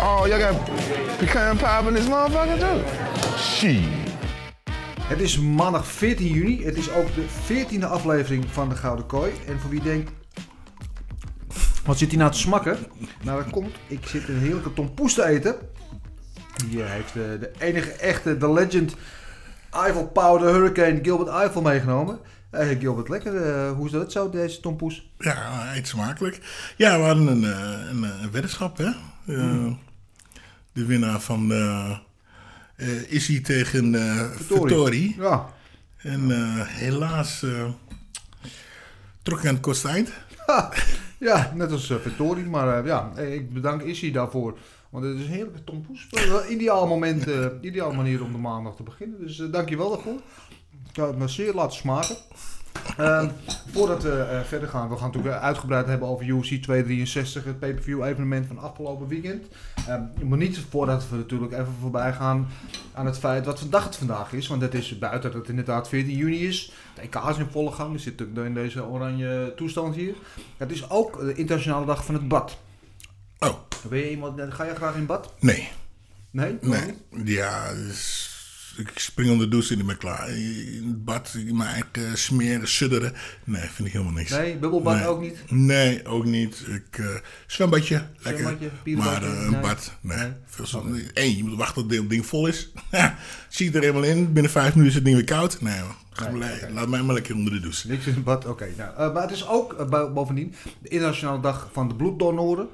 Oh, y'all got pecan pie in this motherfucker too? Shit. Het is maandag 14 juni. Het is ook de 14e aflevering van de Gouden Kooi. En voor wie denkt, wat zit hij nou te smakken? Nou, dat komt. Ik zit een heerlijke tompoes te eten. Die eh, heeft de, de enige echte, de legend Eiffel Power Hurricane Gilbert Eiffel meegenomen. Eh, Gilbert, lekker. Eh, hoe is dat zo, deze tompoes? Ja, eet smakelijk. Ja, we hadden een, eh, een, een weddenschap, hè. Eh, De winnaar van eh eh, Issy tegen Vittori. Ja. En helaas trok aan het kortste eind. Ja, net als uh, Vittori. Maar ja, ik bedank Issy daarvoor. Want het is een heerlijke tompoes. Ideaal moment, eh ideaal manier om de maandag te beginnen. Dus eh dankjewel daarvoor. Ik ga het me zeer laten smaken. Ehm, voordat we eh, verder gaan, we gaan natuurlijk uitgebreid hebben over UFC 263, het pay-per-view evenement van afgelopen weekend. Ehm, maar niet voordat we natuurlijk even voorbij gaan aan het feit wat vandaag het vandaag is. Want het is buiten dat het inderdaad 14 juni is. De EK is in volle gang, we zitten in deze oranje toestand hier. Het is ook de internationale dag van het bad. Oh, Ben je iemand, ga je graag in bad? nee. Nee? Nee. Ja, dus ik spring onder de douche en ik ben klaar. In het bad, mijn eigen smeren, sudderen. Nee, vind ik helemaal niks. Nee, bubbelbad Nee. ook niet? Nee, ook niet. Ik, eh, zwembadje, lekker. Maar eh, een nee. bad, nee. Nee. Veel zo, Eén, je moet wachten tot het ding vol is. Zie je er helemaal in. Binnen vijf minuten is het ding weer koud. Nee, oké. laat mij maar lekker onder de douche. Niks in het bad, oké. nou, eh, maar het is ook bo- bovendien de internationale dag van de bloeddonoren.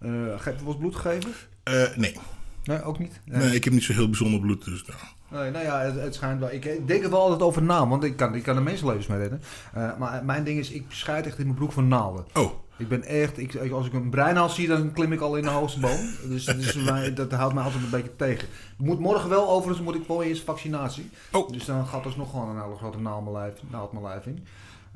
Eh Ga je wel eens bloed geven? Eh, nee. Nee, ook niet? nee, ik heb niet zo heel bijzonder bloed. Dus, nou. Nee, nou ja, het, het schijnt wel. Ik, denk er wel altijd over na, want ik kan, ik kan er mensenlevens mee redden. Eh, maar mijn ding is, ik scheid echt in mijn broek van naalden. Oh, Ik ben echt, ik, als ik een breinaal zie, dan klim ik al in de hoogste boom. Dus, dus mij- dat houdt mij altijd een beetje tegen. Moet morgen wel, overigens moet ik wel eerst vaccinatie. Oh. Dus dan gaat er nog gewoon een hele grote naald mijn lijf, naald mijn lijf in.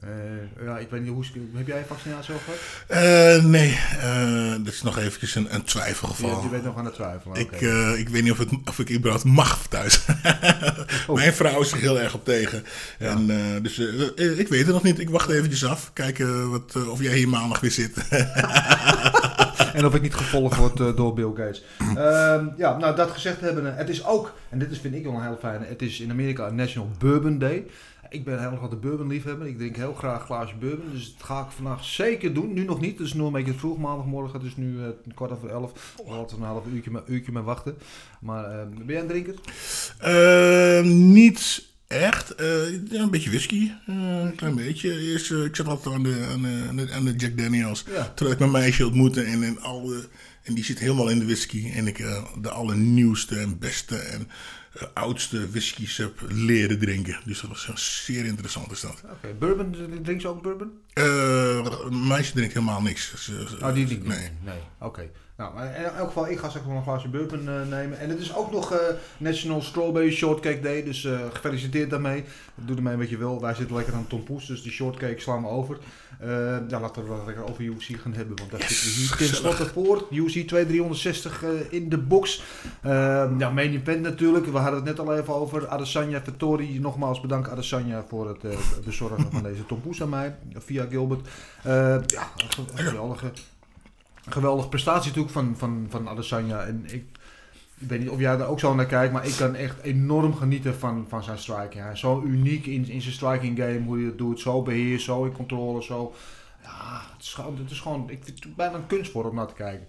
Eh, ja, ik weet niet, hoe, heb jij een vaccinatie al gehad? Eh, nee. eh dat is nog eventjes een, een twijfelgeval. Je, je bent nog aan het twijfelen. Ik, ik weet niet of, het, of ik überhaupt mag thuis. Oh. Mijn vrouw is er heel erg op tegen. En, dus ik weet het nog niet. Ik wacht eventjes af. Kijken wat, of jij hier maandag weer zit. En of ik niet gevolgd word door Bill Gates. Ehm, ja, nou dat gezegd hebben, het is ook, en dit is, vind ik wel een heel fijne, het is in Amerika een National Bourbon Day. Ik ben heel grote bourbon liefhebber. Ik drink heel graag een glaasje bourbon. Dus dat ga ik vandaag zeker doen. Nu nog niet. Het is nog een beetje vroeg maandagmorgen. Het is nu eh, kwart over elf. We hadden een half uurtje, maar, uurtje mee wachten. Maar eh, ben jij een drinker? Eh, niet echt. Eh, ja, een beetje whisky. Een klein beetje. Eerst, ik zat altijd aan de, aan, de, aan, de, aan de Jack Daniels. Ja. Terwijl ik mijn meisje ontmoette. En, en, alle, en die zit helemaal in de whisky. En ik de allernieuwste en beste en oudste whiskies heb leren drinken. Dus dat was een zeer interessant is dat. Oké, bourbon. Drink je ook bourbon? Eh, een meisje drinkt helemaal niks. Ze- ze- Oh, die niet. Nee. Nee, oké. Nou, in elk geval, ik ga straks nog een glaasje bourbon eh, nemen. En het is ook nog eh, National Strawberry Shortcake Day, dus eh, gefeliciteerd daarmee. Doe ermee wat je wil. Wij zitten lekker aan tompoes, dus die shortcake slaan we over. Eh, ja, laten we lekker over UFC gaan hebben, want daar zitten we hier tenslotte voor. UFC 2360 eh, in de box. Eh, ja, main event natuurlijk. We hadden het net al even over. Adesanya Vettori. Nogmaals bedankt Adesanya voor het eh, bezorgen van deze tompoes aan mij, via Gilbert. Eh, ja, geweldige prestatie natuurlijk van, van, van Adesanya. En ik, ik weet niet of jij daar ook zo naar kijkt, maar ik kan echt enorm genieten van, van zijn striking. Hij is zo uniek in, in zijn striking game, hoe hij het doet. Zo beheerst, zo in controle, zo... Ja, het is het is gewoon ik vind het bijna een kunstvorm om naar te kijken.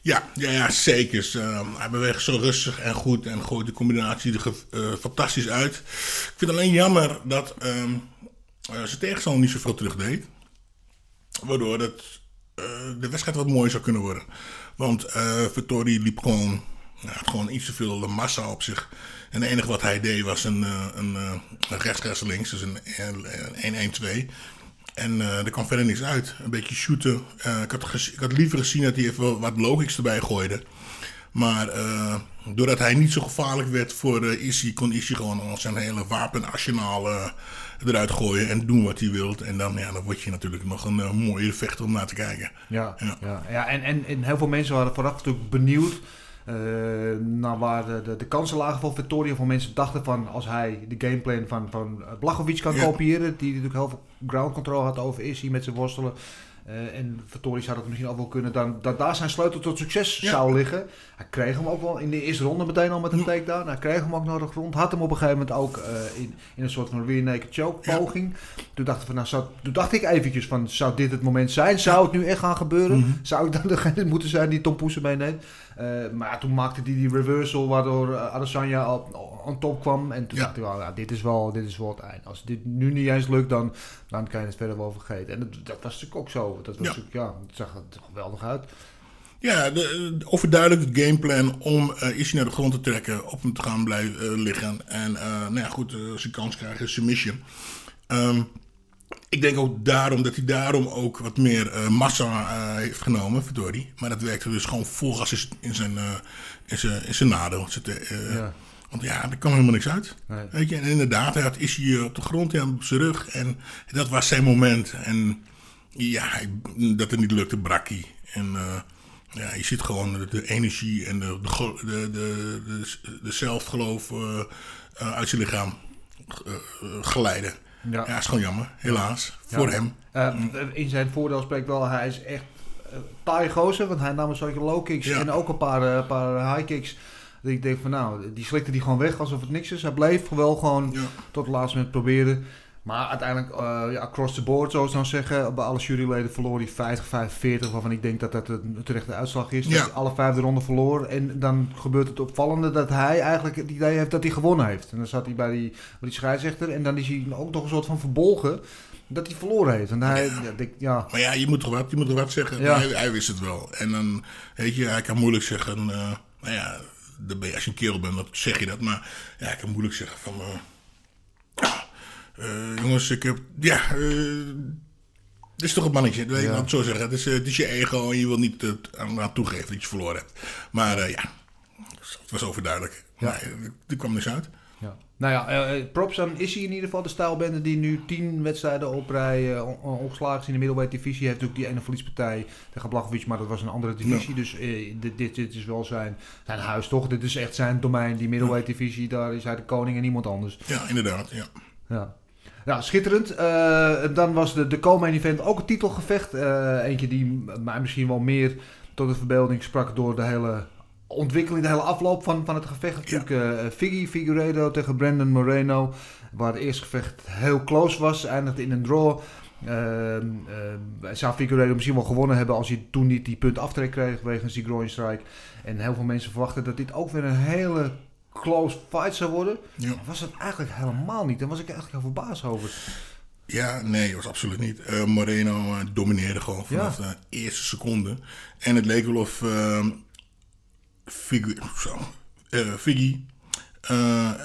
Ja, ja, ja zeker. Dus, eh, hij beweegt zo rustig en goed en gooit de combinatie er eh, fantastisch uit. Ik vind alleen jammer dat ehm eh, zijn tegenstander niet zoveel terugdeed. Waardoor het, eh, de wedstrijd wat mooier zou kunnen worden. Want Vittori liep gewoon, had gewoon iets te veel massa op zich. En het enige wat hij deed was een, eh, een, eh, een rechts, rechts, links. Dus een 1-1-2. En eh er kwam verder niks uit. Een beetje shooten. Eh, ik, had ik had liever gezien dat hij even wat logics erbij gooide. Maar eh, doordat hij niet zo gevaarlijk werd voor eh Issy, kon Issy gewoon al zijn hele wapenarsenaal eh, eruit gooien en doen wat hij wilt. En dan, ja, dan word je natuurlijk nog een eh, mooie vechter om naar te kijken. Ja, Ja. ja. ja, en, en, en heel veel mensen waren vooraf natuurlijk benieuwd naar waar de, de, kansen lagen voor Victoria. Veel mensen dachten van als hij de gameplan van, van Blachowicz kan Ja. kopiëren, die natuurlijk heel veel ground control had over Issy met zijn worstelen. eh, en Victoria zou dat misschien ook wel kunnen, dan, dat daar zijn sleutel tot succes Ja. zou liggen. Hij kreeg hem ook wel in de eerste ronde meteen al met een takedown. Hij kreeg hem ook naar de grond. Had hem op een gegeven moment ook eh, in, in een soort van rear naked choke Ja. poging. Toen, dacht ik van, nou, zou, toen dacht ik eventjes van, zou dit het moment zijn? Zou het nu echt gaan gebeuren? Mhm. Zou ik dan degene moeten zijn die Tom Poesen meeneemt? Eh, maar toen maakte hij die reversal waardoor uh, Adesanya al aan top kwam. En toen Ja. dacht ik, wel, dit, is wel, dit is wel het eind. Als dit nu niet eens lukt, dan, dan kan je het verder wel vergeten. En dat, dat was natuurlijk ook zo. Dat was Ja. natuurlijk, ja, het zag er geweldig uit. Ja, de, de- overduidelijk het gameplan om eh Issy naar de grond te trekken, op hem te gaan blijven eh, liggen. En eh, nou ja, goed, eh, als hij kans krijgt, submission. Ehm, ik denk ook daarom dat hij daarom ook wat meer eh, massa eh, heeft genomen, Vittori. Maar dat werkte dus gewoon vol gas in zijn- in zijn, eh, in zijn, in zijn nadeel. Zit, eh, Ja. Want ja, er kwam helemaal niks uit. Nee. Weet je, en inderdaad, hij had eh, op de grond en op zijn rug. En dat was zijn moment. En ja, hij- dat het niet lukte, brak hij. En eh, ja, je ziet gewoon de, de energie en de, de, de, de, zelfgeloof eh, eh, uit zijn lichaam eh, eh, glijden. Ja. Ja, is gewoon jammer, helaas. Voor hem. Eh, in zijn voordeel spreekt wel, hij is echt taai gozer. Want hij nam een soort low kicks en ook een paar, eh, paar high kicks. Dat ik denk van nou, die slikte die gewoon weg alsof het niks is. Hij bleef wel gewoon tot het laatste moment proberen. Maar uiteindelijk, eh, ja, across the board, zoals dan zeggen, bij alle juryleden verloor hij 50-45, waarvan ik denk dat dat een terechte uitslag is. Ja. Dat hij alle vijfde ronde verloor. En dan gebeurt het opvallende dat hij eigenlijk het idee heeft dat hij gewonnen heeft. En dan zat hij bij die, bij die scheidsrechter en dan is hij ook nog een soort van verbolgen dat hij verloren heeft. En hij, ja. denk, ja, Maar ja, je moet toch wat, je moet toch wat zeggen. Ja. Hij, hij wist het wel. En dan, weet je, hij kan moeilijk zeggen, eh, nou ja, als je een kerel bent, dan zeg je dat. Maar ja, hij kan moeilijk zeggen van, eh, jongens, ik heb, ja, eh, dit is toch een mannetje, weet Ja. laat het zo zeggen. Het is, eh, het is je ego en je wil niet het aan, aan toegeven dat je verloren hebt. Maar eh, ja, het was overduidelijk. Ja. Nee, er kwam niks uit. Ja. Nou ja, eh, eh, props aan is hij in ieder geval de stijlbende die nu tien wedstrijden op rij eh, on- on- ongeslagen is in de middleweight divisie. Hij heeft natuurlijk die ene verliespartij tegen Blachowicz, maar dat was een andere divisie. Dus eh, dit, dit, dit is wel zijn, zijn huis toch? Dit is echt zijn domein, die middleweight divisie. Daar is hij de koning en niemand anders. Ja, inderdaad, ja. Ja. Ja, schitterend. Eh, dan was de, de co-main event ook een titelgevecht. Eh, eentje die mij misschien wel meer tot de verbeelding sprak door de hele ontwikkeling, de hele afloop van, van het gevecht. Natuurlijk eh Figgy Figueredo tegen Brandon Moreno. Waar het eerste gevecht heel close was, eindigde in een draw. Ehm, ehm, zou Figueredo misschien wel gewonnen hebben als hij toen niet die punt aftrek kreeg wegens die groin strike. En heel veel mensen verwachten dat dit ook weer een hele close fight zou worden. Ja. Was het eigenlijk helemaal niet. Daar was ik eigenlijk heel verbaasd over. Ja, nee, was absoluut niet. Eh, Moreno eh, domineerde gewoon vanaf Ja. de eerste seconde. En het leek wel of uh, Figgy, zo, eh, Figgy een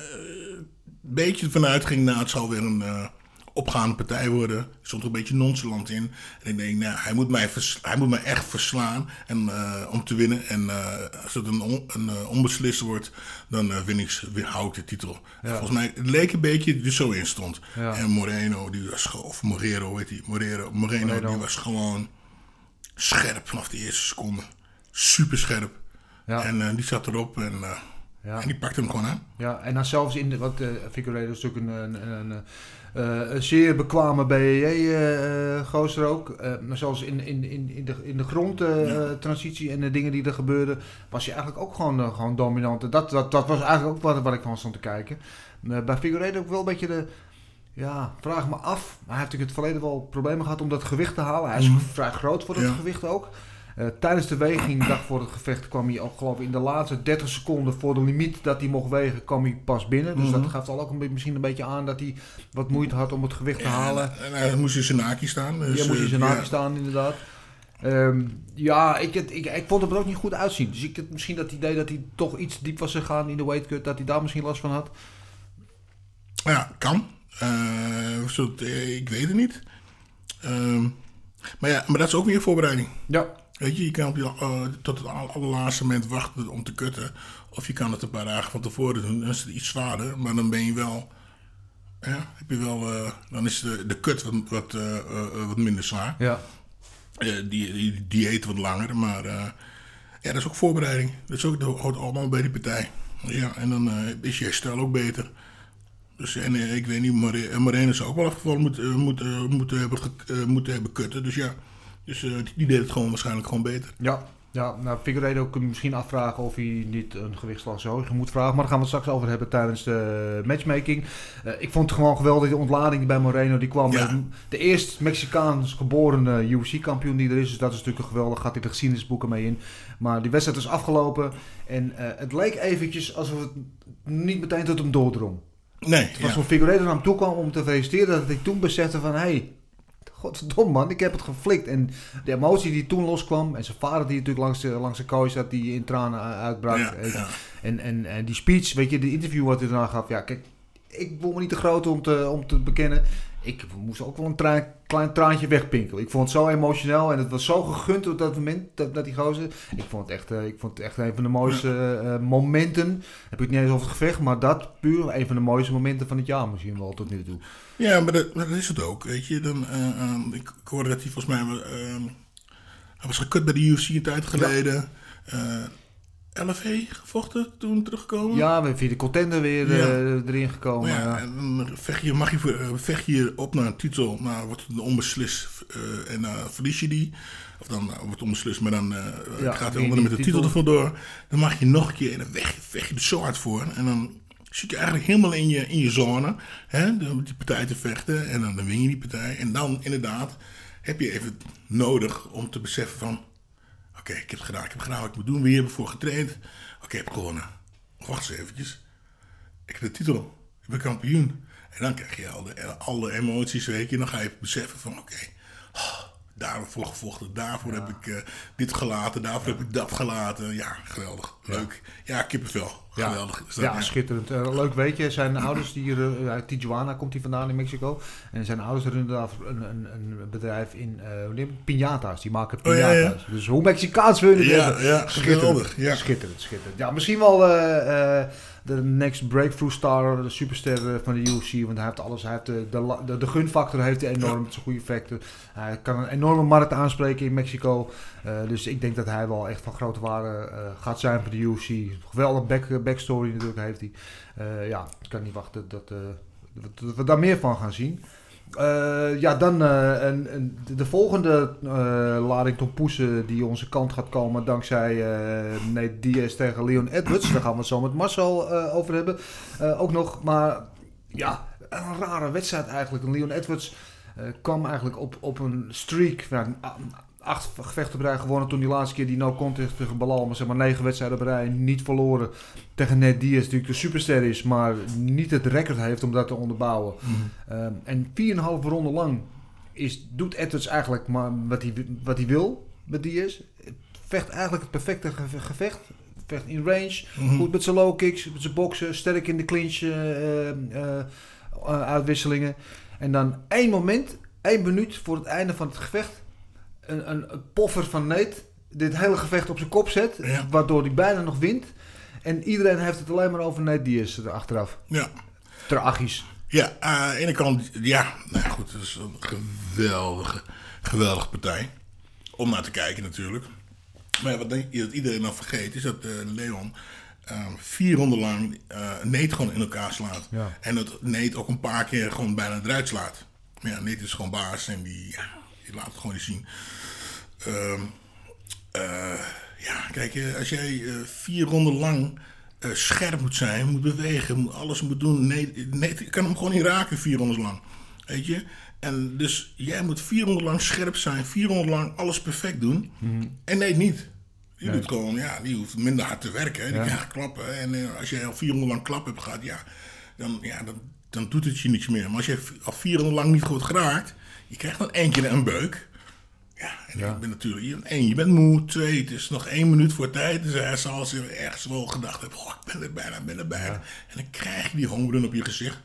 beetje ervan uitging, nou, het zal weer een opgaande partij worden. Er stond er een beetje nonchalant in. En ik denk, nou, hij moet mij, hij moet mij echt verslaan en, eh, om te winnen. En eh, als het een, on, een eh, onbeslist wordt, dan win ik, hou ik de titel. En Volgens mij het leek een beetje er zo in stond. Ja. En Moreno, die was gewoon, of Morero, weet hij, Morero, Moreno, Moreno. die was gewoon scherp vanaf de eerste seconde. Super scherp. Ja. En die zat erop en, Ja. en die pakte hem gewoon aan. Ja, en dan zelfs in de, wat uh, Figueredo is natuurlijk een, een, een, een, eh, een zeer bekwame BJJ-gozer ook. Eh, maar zelfs in, in, in, in de, in de grondtransitie en de dingen die er gebeurden, was hij eigenlijk ook gewoon, eh, gewoon dominant. Dat, dat, dat was eigenlijk ook wat, wat ik van stond te kijken. Eh, bij Figueredo ook wel een beetje de... Ja, vraag me af. Maar hij heeft natuurlijk het verleden wel problemen gehad om dat gewicht te halen. Hij is Mhm. vrij groot voor dat Ja. gewicht ook. Eh, tijdens de weging, dag voor het gevecht, kwam hij ook geloof ik in de laatste 30 seconden voor de limiet dat hij mocht wegen, kwam hij pas binnen. Dus Mhm. dat gaf al ook een, misschien een beetje aan dat hij wat moeite had om het gewicht te halen. En, en hij moest naki staan. Dus, Ja, moest in zijn eh, naakje ja. staan inderdaad. Ehm, ja, ik, het, ik, ik vond het er ook niet goed uitzien. Dus ik had misschien dat idee dat hij toch iets diep was gegaan in de weight cut, dat hij daar misschien last van had. Ja, kan. Eh, eh, ik weet het niet. Ehm, maar ja, maar dat is ook weer voorbereiding. Ja. Weet je, je kan op je, eh, tot het aller- allerlaatste moment wachten om te kutten. Of je kan het een paar dagen van tevoren doen. Dan is het iets zwaarder, maar dan ben je wel... Ja, heb je wel eh, dan is de, de kut wat, wat, eh, wat minder zwaar. Ja. Die, die dieet wat langer, maar ja, dat is ook voorbereiding. Dat, is ook, dat hoort allemaal bij die partij. Ja, en dan is je herstel ook beter. Dus en, ik weet niet, More- Moreno zou ook wel afgevallen moeten, moeten, moeten, hebben, moeten hebben kutten. Dus ja, dus, eh, die, deed het gewoon waarschijnlijk gewoon beter. Ja, ja nou, Figueiredo kun je misschien afvragen of hij niet een gewichtsslag zo hoog moet vragen. Maar daar gaan we het straks over hebben tijdens de matchmaking. Eh, ik vond het gewoon geweldig, die ontlading bij Moreno. Die kwam Ja. met de eerst Mexicaans geboren UFC-kampioen die er is. Dus dat is natuurlijk een geweldig, gaat in de geschiedenisboeken mee in. Maar die wedstrijd is afgelopen. En eh, het leek eventjes alsof het niet meteen tot hem doordrong. Nee, Het was ja. Figueiredo naar hem toe kwam om te feliciteren, dat hij toen besefte van... Hey, godverdomme man, ik heb het geflikt. En de emotie die toen loskwam... En zijn vader die natuurlijk langs de, langs de kooi zat, die in tranen uitbrak. Ja, En- ja. En, en, en die speech, weet je, de interview wat hij daarna gaf. Ja, kijk, ik voel me niet te groot om te, om te bekennen. Ik moest ook wel een tra- klein traantje wegpinkelen. Ik vond het zo emotioneel en het was zo gegund op dat moment, dat, dat die gozer. Ik vond het echt, eh, ik vond het echt een van de mooiste eh, momenten. Heb ik het niet eens over het gevecht, maar dat puur een van de mooiste momenten van het jaar misschien wel tot nu toe. Ja, maar dat, maar dat is het ook, weet je. Dan, eh, eh, ik, ik hoorde dat hij volgens mij... eh, hij was gekut bij de UFC een tijd geleden. Eh, LFE gevochten, toen teruggekomen. Ja, we via de contender weer Ja. eh, erin gekomen. Maar ja, ja. en dan vecht je, mag je, voor- vecht je op naar een titel, nou wordt het onbeslist en verlies je die. Of dan nou, wordt het onbeslist, maar dan Ja, gaat die- andere met de titel titel. ervoor door. Dan mag je nog een keer en dan vecht, je- vecht je er zo hard voor. En dan zit je eigenlijk helemaal in je, in je zone, hè, de- die partij te vechten. En dan, win je die partij. En dan inderdaad heb je even nodig om te beseffen van... Oké, ik heb het gedaan. Ik heb gedaan wat ik moet doen. Wie hebben voor getraind? Oké, ik heb gewonnen. Wacht eens eventjes. Ik heb de titel. Ik ben kampioen. En dan krijg je al de, alle emoties, weet je. Dan ga je beseffen van, oké, oh, daarvoor gevochten. Daarvoor heb ik eh, dit gelaten. Daarvoor heb ik dat gelaten. Ja, geweldig. Leuk. Ja, kippenvel. Geweldig. Ja, schitterend. Eh, leuk weet je, zijn ouders die hier eh, uit Tijuana komt hij vandaan in Mexico. En zijn ouders runnen daar een, een, een bedrijf in uh, piñata's. Die maken Oh, ja, piñata's. Dus hoe Mexicaans wil je Ja, hebben? ja, schitterend. geweldig, ja. Schitterend, schitterend. Ja, misschien wel de next breakthrough star, de superster eh, van de UFC. Want hij heeft alles. Hij heeft de, de, de, de gunfactor heeft hij enorm met goede effecten. Hij kan een enorme markt aanspreken in Mexico. Eh, dus ik denk dat hij wel echt van grote waarde eh, gaat zijn voor de UFC. Geweldig back, backstory natuurlijk heeft hij. Eh, ja, ik kan niet wachten eh, dat- dat we daar meer van gaan zien. Eh, ja, dan eh, de volgende eh, lading tompoesen die onze kant gaat komen dankzij eh Nate Diaz tegen Leon Edwards. Daar gaan we het zo met Marcel over hebben. Ook nog, maar ja, een rare wedstrijd eigenlijk. En Leon Edwards kwam eigenlijk op, op een streak. Nou, acht gevechten rij gewonnen toen die laatste keer die no contest tegen Balal. Maar zeg maar negen wedstrijden op rij niet verloren tegen Ned Diaz. Die natuurlijk de superster is, maar niet het record heeft om dat te onderbouwen. Ehm, en 4,5 ronde lang is, doet Edwards eigenlijk maar wat hij, wat hij wil met Diaz. Vecht eigenlijk het perfecte ge- gevecht. Vecht in range, goed met zijn low kicks, met zijn boksen, sterk in de clinch eh, eh, eh, uitwisselingen. En dan één moment, één minuut voor het einde van het gevecht, een, een, een poffer van Nate dit hele gevecht op zijn kop zet, Ja. waardoor hij bijna nog wint. En iedereen heeft het alleen maar over Nate Diaz er achteraf. Ja. Tragisch. Ja, eh, aan de ene kant, ja, nou ja, goed, het is een geweldige, geweldige partij. Om naar te kijken natuurlijk. Maar ja, wat denk je dat iedereen dan vergeet, is dat eh, Leon eh, vier ronden lang eh Nate gewoon in elkaar slaat. Ja. En dat Nate ook een paar keer gewoon bijna eruit slaat. Maar ja, Nate is gewoon baas en die, ja, die laat het gewoon niet zien. Ehm, eh, ja, kijk, eh, als jij eh, vier ronden lang scherp moet zijn, moet bewegen, moet, alles moet doen. Nee, nee, je kan hem gewoon niet raken vier ronden lang. Weet je? En dus jij moet vier ronden lang scherp zijn, vier ronden lang alles perfect doen. En nee, niet. Die doet gewoon, ja, die hoeft minder hard te werken. Hè. Die Ja. klappen. En als jij al vier ronden lang klap hebt gehad, ja, dan, ja, dan, dan doet het je niets meer. Maar als je al vier ronden lang niet goed geraakt, je krijgt dan één keer een beuk. Ja, en ik ben natuurlijk je- één, je bent moe. Twee, het is nog één minuut voor tijd. Dus hij zal zich ergens wel gedacht hebben, ik ben er bijna, ik ben er bijna. En dan krijg je die honger op je gezicht.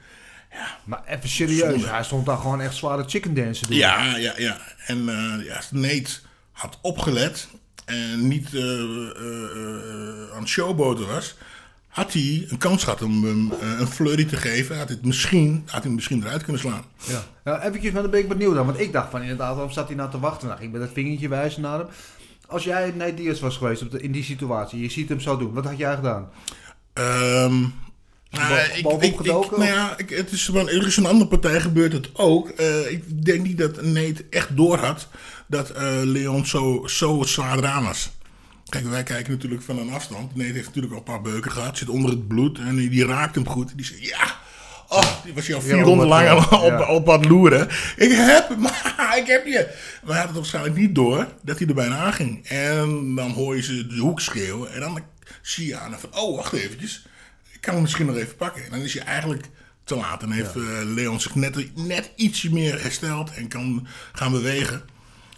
Maar even serieus, Zonde. hij stond daar gewoon echt zware chicken te doen. Ja, ja, ja. En eh ja, als Nate had opgelet en niet eh, eh, aan showboten was, had hij een kans gehad om hem eh, een flurry te geven. Had hij het misschien, had hij hem misschien eruit kunnen slaan. Ja. Ja, eventjes, maar dan ben ik benieuwd aan. Want ik dacht van inderdaad, waarom zat hij nou te wachten? Nou, ik met dat vingertje wijzen naar hem. Als jij Nate Diaz was geweest op de, in die situatie, je ziet hem zo doen, wat had jij gedaan? Nou, Bo- ik, ik, ik, nou ja, ik, het is, wel- er is een andere partij gebeurt het ook. Eh, ik denk niet dat Nate echt door had dat eh, Leon zo, zo zwaar eraan was. Kijk, wij kijken natuurlijk van een afstand. Nate heeft natuurlijk al een paar beuken gehad, zit onder het bloed en die, raakt hem goed. Die zegt, ja, oh, die was je al vier ronden lang ja, op, op aan het loeren. Ik heb hem, ik heb je. Maar hij had het waarschijnlijk niet door dat hij er bijna aan ging. En dan hoor je ze de hoek schreeuwen en dan zie je aan van, oh, wacht eventjes. Ik kan hem misschien nog even pakken. En dan is hij eigenlijk te laat. En heeft eh, Leon zich net, net ietsje meer hersteld en kan gaan bewegen.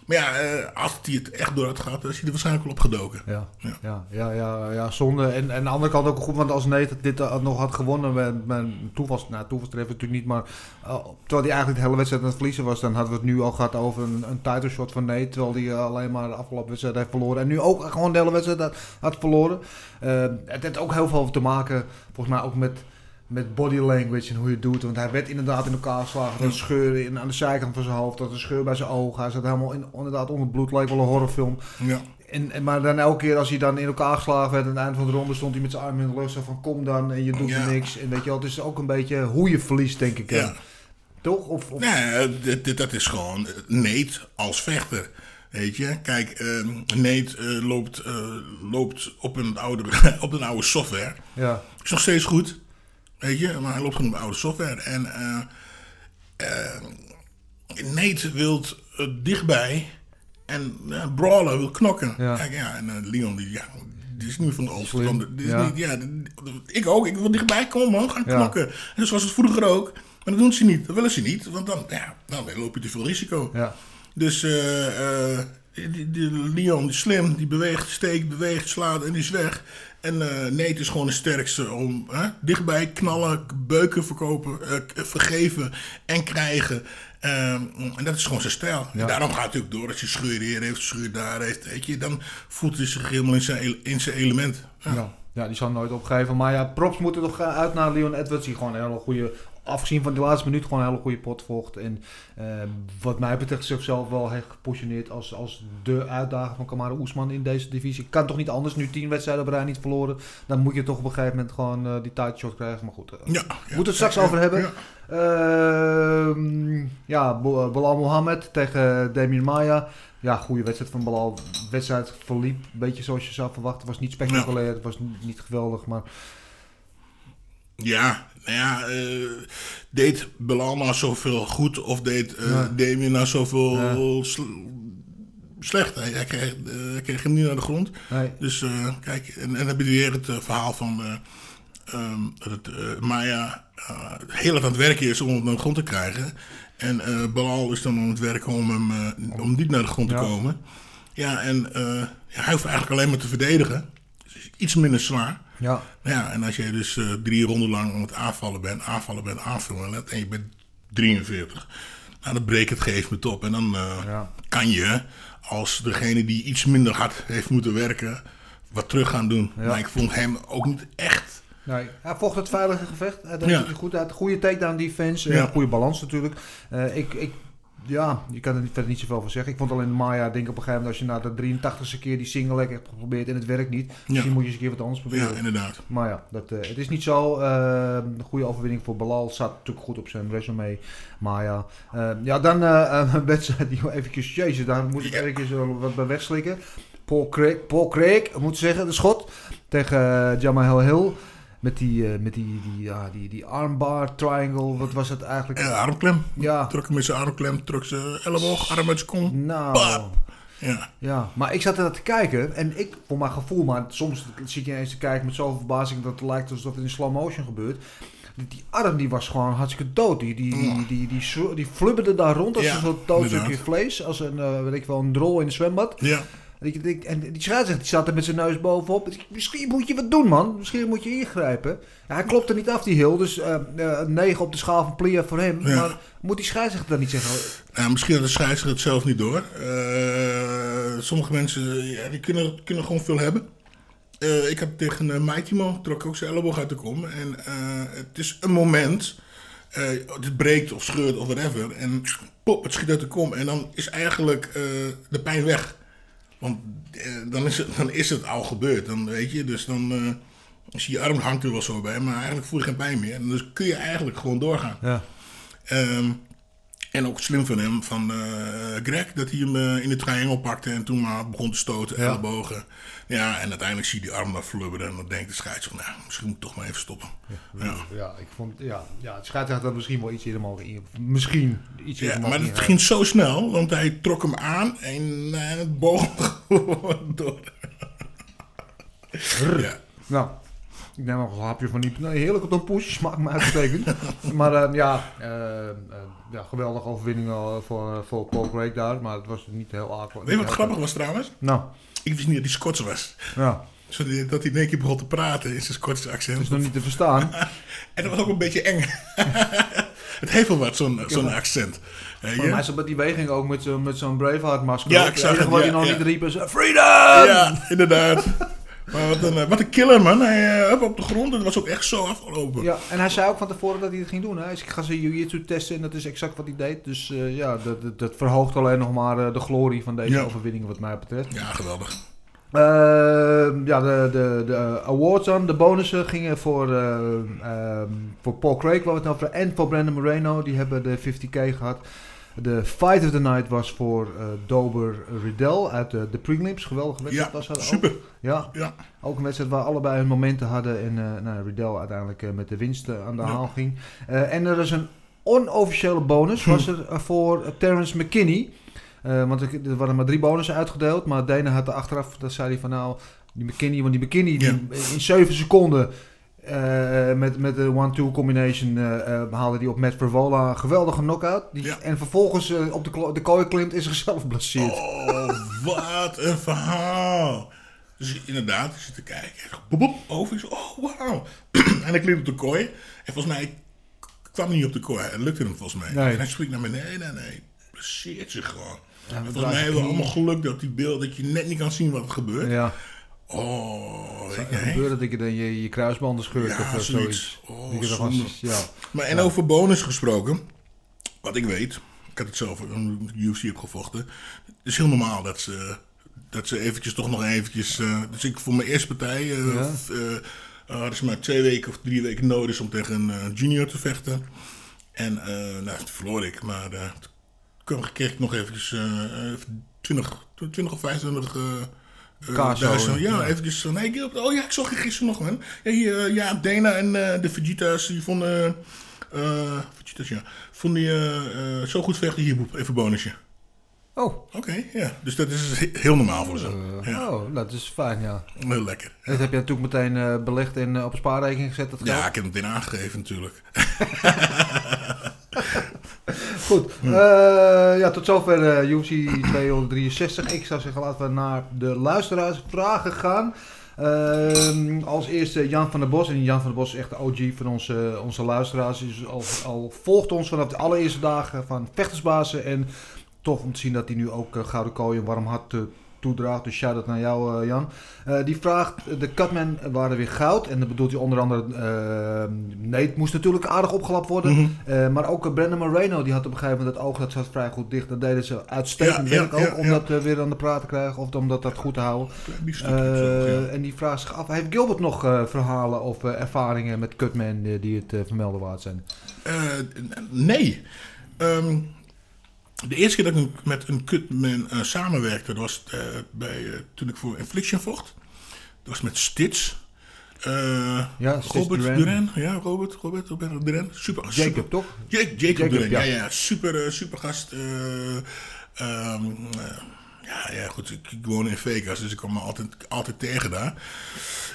Maar ja, eh, als hij het echt door had gehad, dan is hij er waarschijnlijk wel opgedoken. Ja, Ja. ja, ja, ja, ja, zonde. En, en aan de andere kant ook goed, want als Nate dit eh, nog had gewonnen, met, met toevals, nou, toevalstreffer natuurlijk niet, maar eh, terwijl hij eigenlijk de hele wedstrijd aan het verliezen was, dan hadden we het nu al gehad over een, een title shot van Nate, terwijl hij alleen maar de afgelopen wedstrijd heeft verloren. En nu ook gewoon de hele wedstrijd had, had verloren. Het heeft ook heel veel te maken, volgens mij ook met met body language en hoe je het doet. Want hij werd inderdaad in elkaar geslagen. Een scheur in, aan de zijkant van zijn hoofd. Dat een scheur bij zijn ogen. Hij zat helemaal in, inderdaad onder het bloed. Lijkt wel een horrorfilm. Ja. En, en, maar dan elke keer als hij dan in elkaar geslagen werd aan het eind van de ronde stond hij met zijn armen in de lucht zo van kom dan en je doet Ja. niks. En weet je wel, het is ook een beetje hoe je verliest denk ik. Ja. Toch? Of, of, Nee, dit- dat is gewoon eh, Nate als vechter. Weet je, kijk, eh, eh, loopt, eh, loopt op, een oude, op een oude software. Ja. Is nog steeds goed, weet je, maar hij loopt gewoon op oude software. En eh eh, Nate wil eh, dichtbij en Brawler wil knokken. Ja. Kijk, ja, en Leon, die, ja, die is nu van de is ja. Ja, ik ook, ik wil dichtbij komen, man, gaan knokken. En dus was het vroeger ook. Maar dat doen ze niet, dat willen ze niet, want dan, ja, dan loop je te veel risico. Ja. Dus eh, eh, die, die Leon, die slim, die beweegt, steekt, beweegt, slaat en is weg. En eh Nate is gewoon de sterkste om hè, dichtbij knallen, beuken verkopen, eh, vergeven en krijgen. Ehm, en dat is gewoon zijn stijl. En daarom gaat hij ook door. Als hij scheur hier heeft, scheur daar heeft, weet je, dan voelt hij zich helemaal in zijn, in zijn element. Ja. Ja. ja, die zal nooit opgeven. Maar ja, props moeten toch gaan uit naar Leon Edwards. Die gewoon een hele goede, afgezien van de laatste minuut, gewoon een hele goede pot vocht. En eh, wat mij betreft zichzelf wel heeft gepositioneerd als, als de uitdager van Kamaru Oesman in deze divisie. Kan toch niet anders, nu tien wedstrijden op rij niet verloren. Dan moet je toch op een gegeven moment gewoon eh, die tight shot krijgen. Maar goed, eh, Ja, we moeten het straks over hebben. Ja. Ehm, Bilal Mohammed tegen Damien Maya. Ja, goede wedstrijd van Bilal. De wedstrijd verliep een beetje zoals je zou verwachten. was niet spectaculair, het was niet geweldig, maar Ja, nou ja, eh, deed nou zoveel goed of deed Ja. Damien nou zoveel Ja. sl- slecht? Hij, hij, kreeg, eh, hij kreeg hem niet naar de grond. nee. Dus kijk, en, en dan heb je weer het verhaal van ehm, dat Maya heel hard aan het werken is om hem naar de grond te krijgen. En Belal is dan aan het werken om hem om niet naar de grond Ja. te komen. Ja, en hij hoeft eigenlijk alleen maar te verdedigen. Dus iets minder zwaar. Ja, Ja, en als je dus eh, drie ronden lang aan het aanvallen bent, aanvallen bent, aanvallen bent, en je bent 43, nou, dan breekt het gegeven moment op. En dan eh, Ja. kan je, als degene die iets minder hard heeft moeten werken, wat terug gaan doen. Ja. Maar ik vond hem ook niet echt. nee. hij vocht het veilige gevecht. Ja. goed uit. Goede takedown defense. Ja. Ja. Goede balans natuurlijk. Eh, ik, ik, ja, je kan er verder niet zoveel van zeggen. Ik vond alleen Maya, denk ik op een gegeven moment, als je na de 83ste keer die single hebt geprobeerd en het werkt niet, misschien moet je eens een keer wat anders proberen. Ja, inderdaad. Maar ja, dat, eh, het is niet zo. eh, een goede overwinning voor Balal. Staat natuurlijk goed op zijn resume. Maar ja, eh, ja dan een wedstrijd die eventjes... Jezus, daar moet ik eventjes wel wat bij wegslikken. Paul Craig, Paul Craig, moet zeggen, de schot. Tegen uh, Jamal Hill. Met die, eh, met die, die, ja, die, die armbar triangle. Wat was het eigenlijk? Ja, armklem. Ja, Trok hem met zijn armklem, trok zijn elleboog, arm uit zijn kont. nou... Pap. Ja. Ja, maar ik zat er te kijken en ik, voor mijn gevoel, maar soms zit je ineens te kijken met zoveel verbazing dat het lijkt alsof het in slow motion gebeurt. Die, die arm die was gewoon hartstikke dood. Die, die, die, die, die, die, die flubberde daar rond als Ja, een soort dood stukje inderdaad. vlees. Als een, eh, weet ik wel, een drol in een zwembad. Ja. Dat En die scheidsrechter die staat er met zijn neus bovenop. Misschien moet je wat doen, man. Misschien moet je ingrijpen. Ja, hij klopt er niet af, die Hill. Dus eh, eh, 9 op de schaal van Plia voor hem. Ja. Maar moet die scheidsrechter dan niet zeggen? Ja, misschien had de scheidsrechter het zelf niet door. Eh, sommige mensen ja, die kunnen, kunnen gewoon veel hebben. Eh, ik had tegen uh, Maitimo, trok ook zijn elleboog uit de kom. En eh, het is een moment, eh, het breekt of scheurt of whatever. En pop, het schiet uit de kom. En dan is eigenlijk eh, de pijn weg. Want eh, dan, is het, dan is het al gebeurd. Dan weet je, dus dan eh, is je arm hangt er wel zo bij. Maar eigenlijk voel je geen pijn meer. En dus kun je eigenlijk gewoon doorgaan. Ja. Ehm, en ook slim van hem, van eh, Greg, dat hij hem eh, in de triangle pakte en toen maar begon te stoten, Ja. ellebogen. Ja, en uiteindelijk zie je die arm daar flubberen en dan denkt de scheidsrechter, nou, misschien moet ik toch maar even stoppen. Ja, Ja, ik vond, ja, ja het scheidsrechter had misschien wel iets eerder mogen in. Misschien iets ja maar het ging zo snel, want hij trok hem aan en eh, het boog gewoon door. ja. Nou, ik neem nog een hapje van die nee, heerlijke tompoes. Smaakt me uitstekend. maar eh, ja, eh, eh, ja, geweldige overwinning al voor, voor Paul Craig daar. Maar het was niet heel akelig. Weet je wat grappig was trouwens? Nou, Ik wist niet dat hij Scots was. ja, Zodat hij dat hij in één keer begon te praten in zijn Schotse accent. het is nog niet te verstaan. En dat was ook een beetje eng. het heeft wel wat, zo'n zo'n accent. Maar hij zat met die beweging ook met zo'n met zo'n Braveheart masker. Ja, ik zag het, wat ja, hij nog ja. niet riep is Freedom! Ja, inderdaad. Maar wat een, eh, wat een killer, man. Hij up op de grond. Het was ook echt zo afgelopen. Ja, en hij zei ook van tevoren dat hij het ging doen. Hè. Hij zei, ik ga zijn jiu-jitsu testen en dat is exact wat hij deed. Dus eh, ja, dat, dat, dat verhoogt alleen nog maar de glorie van deze Ja. overwinning wat mij betreft. Ja, geweldig. Ehm, ja, de, de, de awards dan, de bonussen gingen voor, eh, ehm, voor Paul Craig, waar we het over en voor Brandon Moreno. Die hebben de 50k gehad. De fight of the night was voor eh, Dober Riddell uit de, de prelims. Geweldige wedstrijd Ja, was dat ook. super. Ja, Ja. ook een wedstrijd waar allebei hun momenten hadden. En eh nou, Riddell uiteindelijk eh, met de winst eh, aan de Ja. haal ging. Eh, en er is een onofficiële bonus Hm. was er eh, voor Terrence McKinney. Eh, want er, waren maar drie bonussen uitgedeeld. Maar Dana had er achteraf, dat zei hij van nou, die McKinney, want die McKinney die in 7 seconden eh, met, met de one-two combination eh eh, haalde hij op Matt Vervola een geweldige knockout. Die, Ja. En vervolgens eh, op de, de kooi klimt en zichzelf blesseert. Oh, wat een verhaal. Dus inderdaad, ik zit te kijken. Boep, boep, over. Zo, oh, wauw. en hij klimt op de kooi. En volgens mij kwam hij niet op de kooi. Het lukte hem volgens mij. Nee. En hij springt naar beneden. Nee, nee. Blesseert zich gewoon. Ja, volgens mij hebben we allemaal geluk dat die beeld, dat je net niet kan zien wat er gebeurt. Ja, Oh, hè? gebeurt dat ik je, dan je, je kruisbanden scheurt Ja, of eh, zoiets. Oh, Dat zonde. ja. Maar en Ja. over bonus gesproken, wat ik weet, ik had het zelf in de UFC heb gevochten. Het is heel normaal dat ze, dat ze eventjes toch nog eventjes. eh, dus ik voor mijn eerste partij, Ja. eh, hadden ze maar twee weken of drie weken nodig om tegen een junior te vechten. En nou, toen verloor ik, maar toen kreeg ik nog eventjes eh, eh, 20, 20 of 25 Kaas zo. Ja, ja. eventjes van, hey Gilbert, oh ja, ik zag je gisteren nog, man. Ja, hier, eh, ja Dana en eh, de Vegetas, die vonden, eh Vegetas, ja, vonden je zo goed vechten, hier, boep, even bonusje. Oh, Oké, ja, dus dat is he- heel normaal voor ze. ja, oh, dat is fijn, ja. heel lekker. Dat heb je natuurlijk meteen belegd en op een spaarrekening gezet, dat geld. Ja, ik heb het meteen aangegeven natuurlijk. Goed, eh, ja, tot zover eh UFC 263. Ik zou zeggen, laten we naar de luisteraarsvragen gaan. Ehm, als eerste Jan van der Bos. En Jan van der Bos is echt de OG van onze, onze luisteraars. Hij al, al volgt ons vanaf de allereerste dagen van Vechtersbazen. En tof om te zien dat hij nu ook eh, Gouden Kooi een warm hart eh, toedraagt. Dus shout-out naar jou, eh, Jan. Eh, die vraagt, de Cutmen waren weer goud. En dan bedoelt hij onder andere... eh nee, het moest natuurlijk aardig opgelapt worden. Mhm. Maar ook Brandon Moreno, die had op een gegeven moment het oog, dat zat vrij goed dicht. Dat deden ze uitstekend Ja, ja, werk ook, ja, om dat weer aan de praat te krijgen. Of om dat, dat goed te houden. Zo. En die vraagt zich af, heeft Gilbert nog verhalen of ervaringen met Cutman die het vermelden waard zijn? Nee. Ehm, de eerste keer dat ik met een Cutman eh, samenwerkte, dat was eh, bij, eh, toen ik voor Infliction vocht. Dat was met Stitch. Ja, Stitch Robert Duran. Duran. Ja, Robert, Robert, Robert Duran. Super. Jacob, super. toch? Ja, Jacob, Jacob, Duran. Ja, ja. ja, super, super gast. Eh, ehm, eh, ja, ja, goed. Ik, ik woon in Vegas, dus ik kwam me altijd, altijd tegen daar.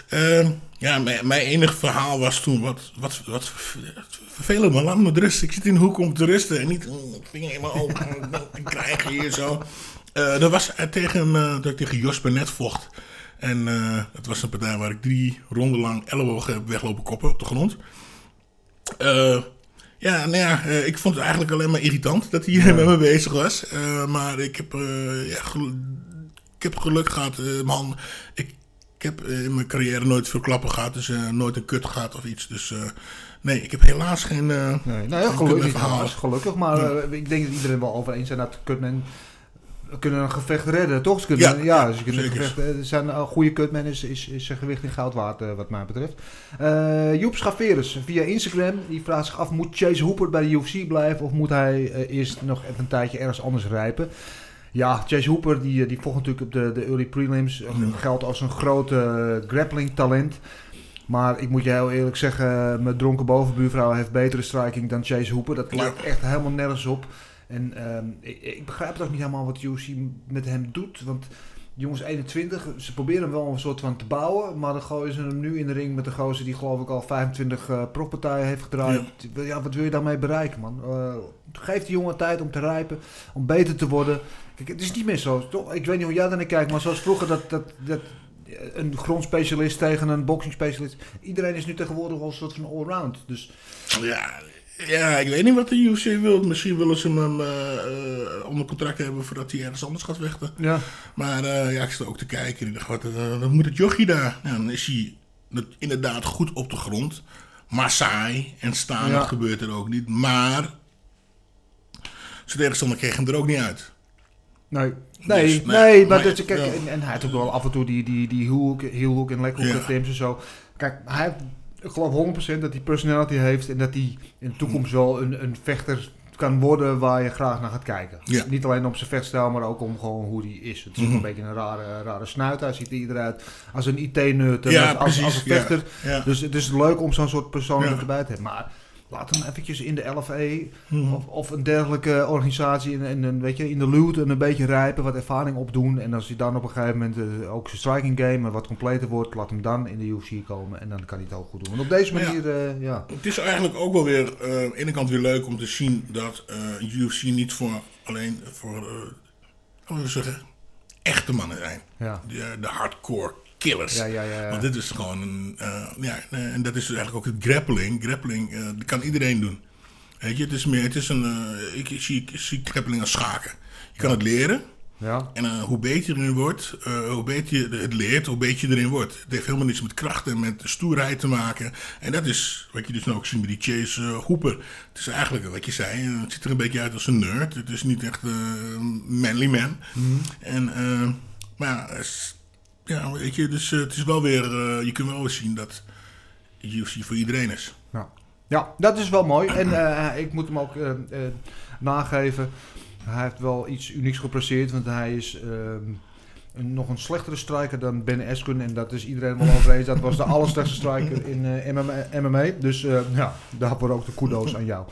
Ehm, ja, mijn, mijn enige verhaal was toen wat, wat, wat ver- vervelend, maar laat me rust. Ik zit in de hoek om te rusten en niet mm, vinger in mijn ogen te krijgen hier zo. Eh, dat was eh, tegen, eh, dat ik tegen Jos Bennett vocht. En dat was een partij waar ik drie ronden lang ellebogen heb weglopen koppen op de grond. Ja, nou ja, eh, ik vond het eigenlijk alleen maar irritant dat hij met me bezig was. Eh, maar ik heb, eh, ja, ik heb geluk gehad, eh, man. Ik, ik heb in mijn carrière nooit veel klappen gehad, dus nooit een kut gehad of iets. Dus nee, ik heb helaas geen. Nee, nou ja, gelukkig, gelukkig. Maar ik denk dat iedereen wel over eens zijn dat kutmen kunnen een gevecht redden, toch? Ze kunnen, ja, Ja, ja, ze kunnen een gevecht, eh, zijn een goede kutman is, is, is zijn gewicht in goud waard, eh, wat mij betreft. Eh Joep Schaveres via Instagram, die vraagt zich af, moet Chase Hooper bij de UFC blijven of moet hij eerst nog even een tijdje ergens anders rijpen? Ja, Chase Hooper die, die volgt natuurlijk op de, de early prelims. Eh, Geldt als een grote grappling talent. Maar ik moet je heel eerlijk zeggen, mijn dronken bovenbuurvrouw heeft betere striking dan Chase Hooper. Dat lijkt echt helemaal nergens op. En ehm, ik, ik begrijp het ook niet helemaal wat UFC met hem doet. Want jongens 21, ze proberen hem wel een soort van te bouwen. Maar dan gooien ze hem nu in de ring met de gozer die geloof ik al 25 eh profpartijen heeft gedraaid. Ja. wat wil je daarmee bereiken man? Eh, geef die jongen tijd om te rijpen, om beter te worden. Kijk, het is niet meer zo. Toch? Ik weet niet hoe jij daarnaar kijkt, maar zoals vroeger dat, dat, dat een grondspecialist tegen een boxingspecialist. Iedereen is nu tegenwoordig wel een soort van allround. Dus Ja, ja, ik weet niet wat de UFC wil. Misschien willen ze hem eh, eh, onder contract hebben voordat hij ergens anders gaat vechten. ja. Maar eh, ja, ik sta ook te kijken en ik dacht, wat, moet het jochie daar? Ja, dan is hij inderdaad goed op de grond. Maar saai en staan, Ja. gebeurt er ook niet. Maar zijn tegenstander kreeg hem er ook niet uit. Nee, nee, Dus, nou nee maar dat, kijk, en, en hij had ook wel af en toe die, die, die heel hook, heel hook en lekker hook Ja. en zo. Kijk, hij, ik geloof 100% dat hij personality heeft en dat hij in de toekomst wel een, een vechter kan worden waar je graag naar gaat kijken. Ja. Niet alleen om zijn vechtstijl, maar ook om gewoon hoe hij is. Het is Mhm. een beetje een rare, rare snuit. Hij ziet er eruit als een IT-nerd en Ja, als, als, een vechter. ja. Dus het is leuk om zo'n soort persoon erbij te hebben. Maar laat hem eventjes in de LFE Mhm. of, of een dergelijke organisatie in, in, weet je, in de loot en een beetje rijpen, wat ervaring opdoen. En als hij dan op een gegeven moment eh, ook zijn striking game wat completer wordt, laat hem dan in de UFC komen en dan kan hij het ook goed doen. Want op deze Ja. manier, eh, ja. Het is eigenlijk ook wel weer eh, aan de ene kant weer leuk om te zien dat UFC niet voor alleen voor, zeggen, echte mannen zijn. Ja. De, de hardcore killers. Ja, ja, ja. Want dit is gewoon een, eh, ja, eh, en dat is dus eigenlijk ook het grappling. Grappling, eh, dat kan iedereen doen. Weet je, het is meer, het is een, ik, zie, ik zie grappling als schaken. Je kan het leren. Ja. En hoe beter je erin wordt, hoe beter je het leert, hoe beter je erin wordt. Het heeft helemaal niets met kracht en met stoerheid te maken. En dat is wat je dus nou ook ziet met die Chase Hooper. Het is eigenlijk wat je zei, het ziet er een beetje uit als een nerd. Het is niet echt een manly man. En, eh, maar ja, weet je, dus eh, het is wel weer, eh, je kunt wel weer zien dat UFC voor iedereen is. Ja. ja, dat is wel mooi. En eh, ik moet hem ook nageven. Hij heeft wel iets unieks gepresteerd, want hij is ehm, een, nog een slechtere striker dan Ben Askren. En dat is iedereen wel over eens. Dat was de allerslechtste striker in MMA. Dus eh, ja, daarvoor ook de kudo's aan jou.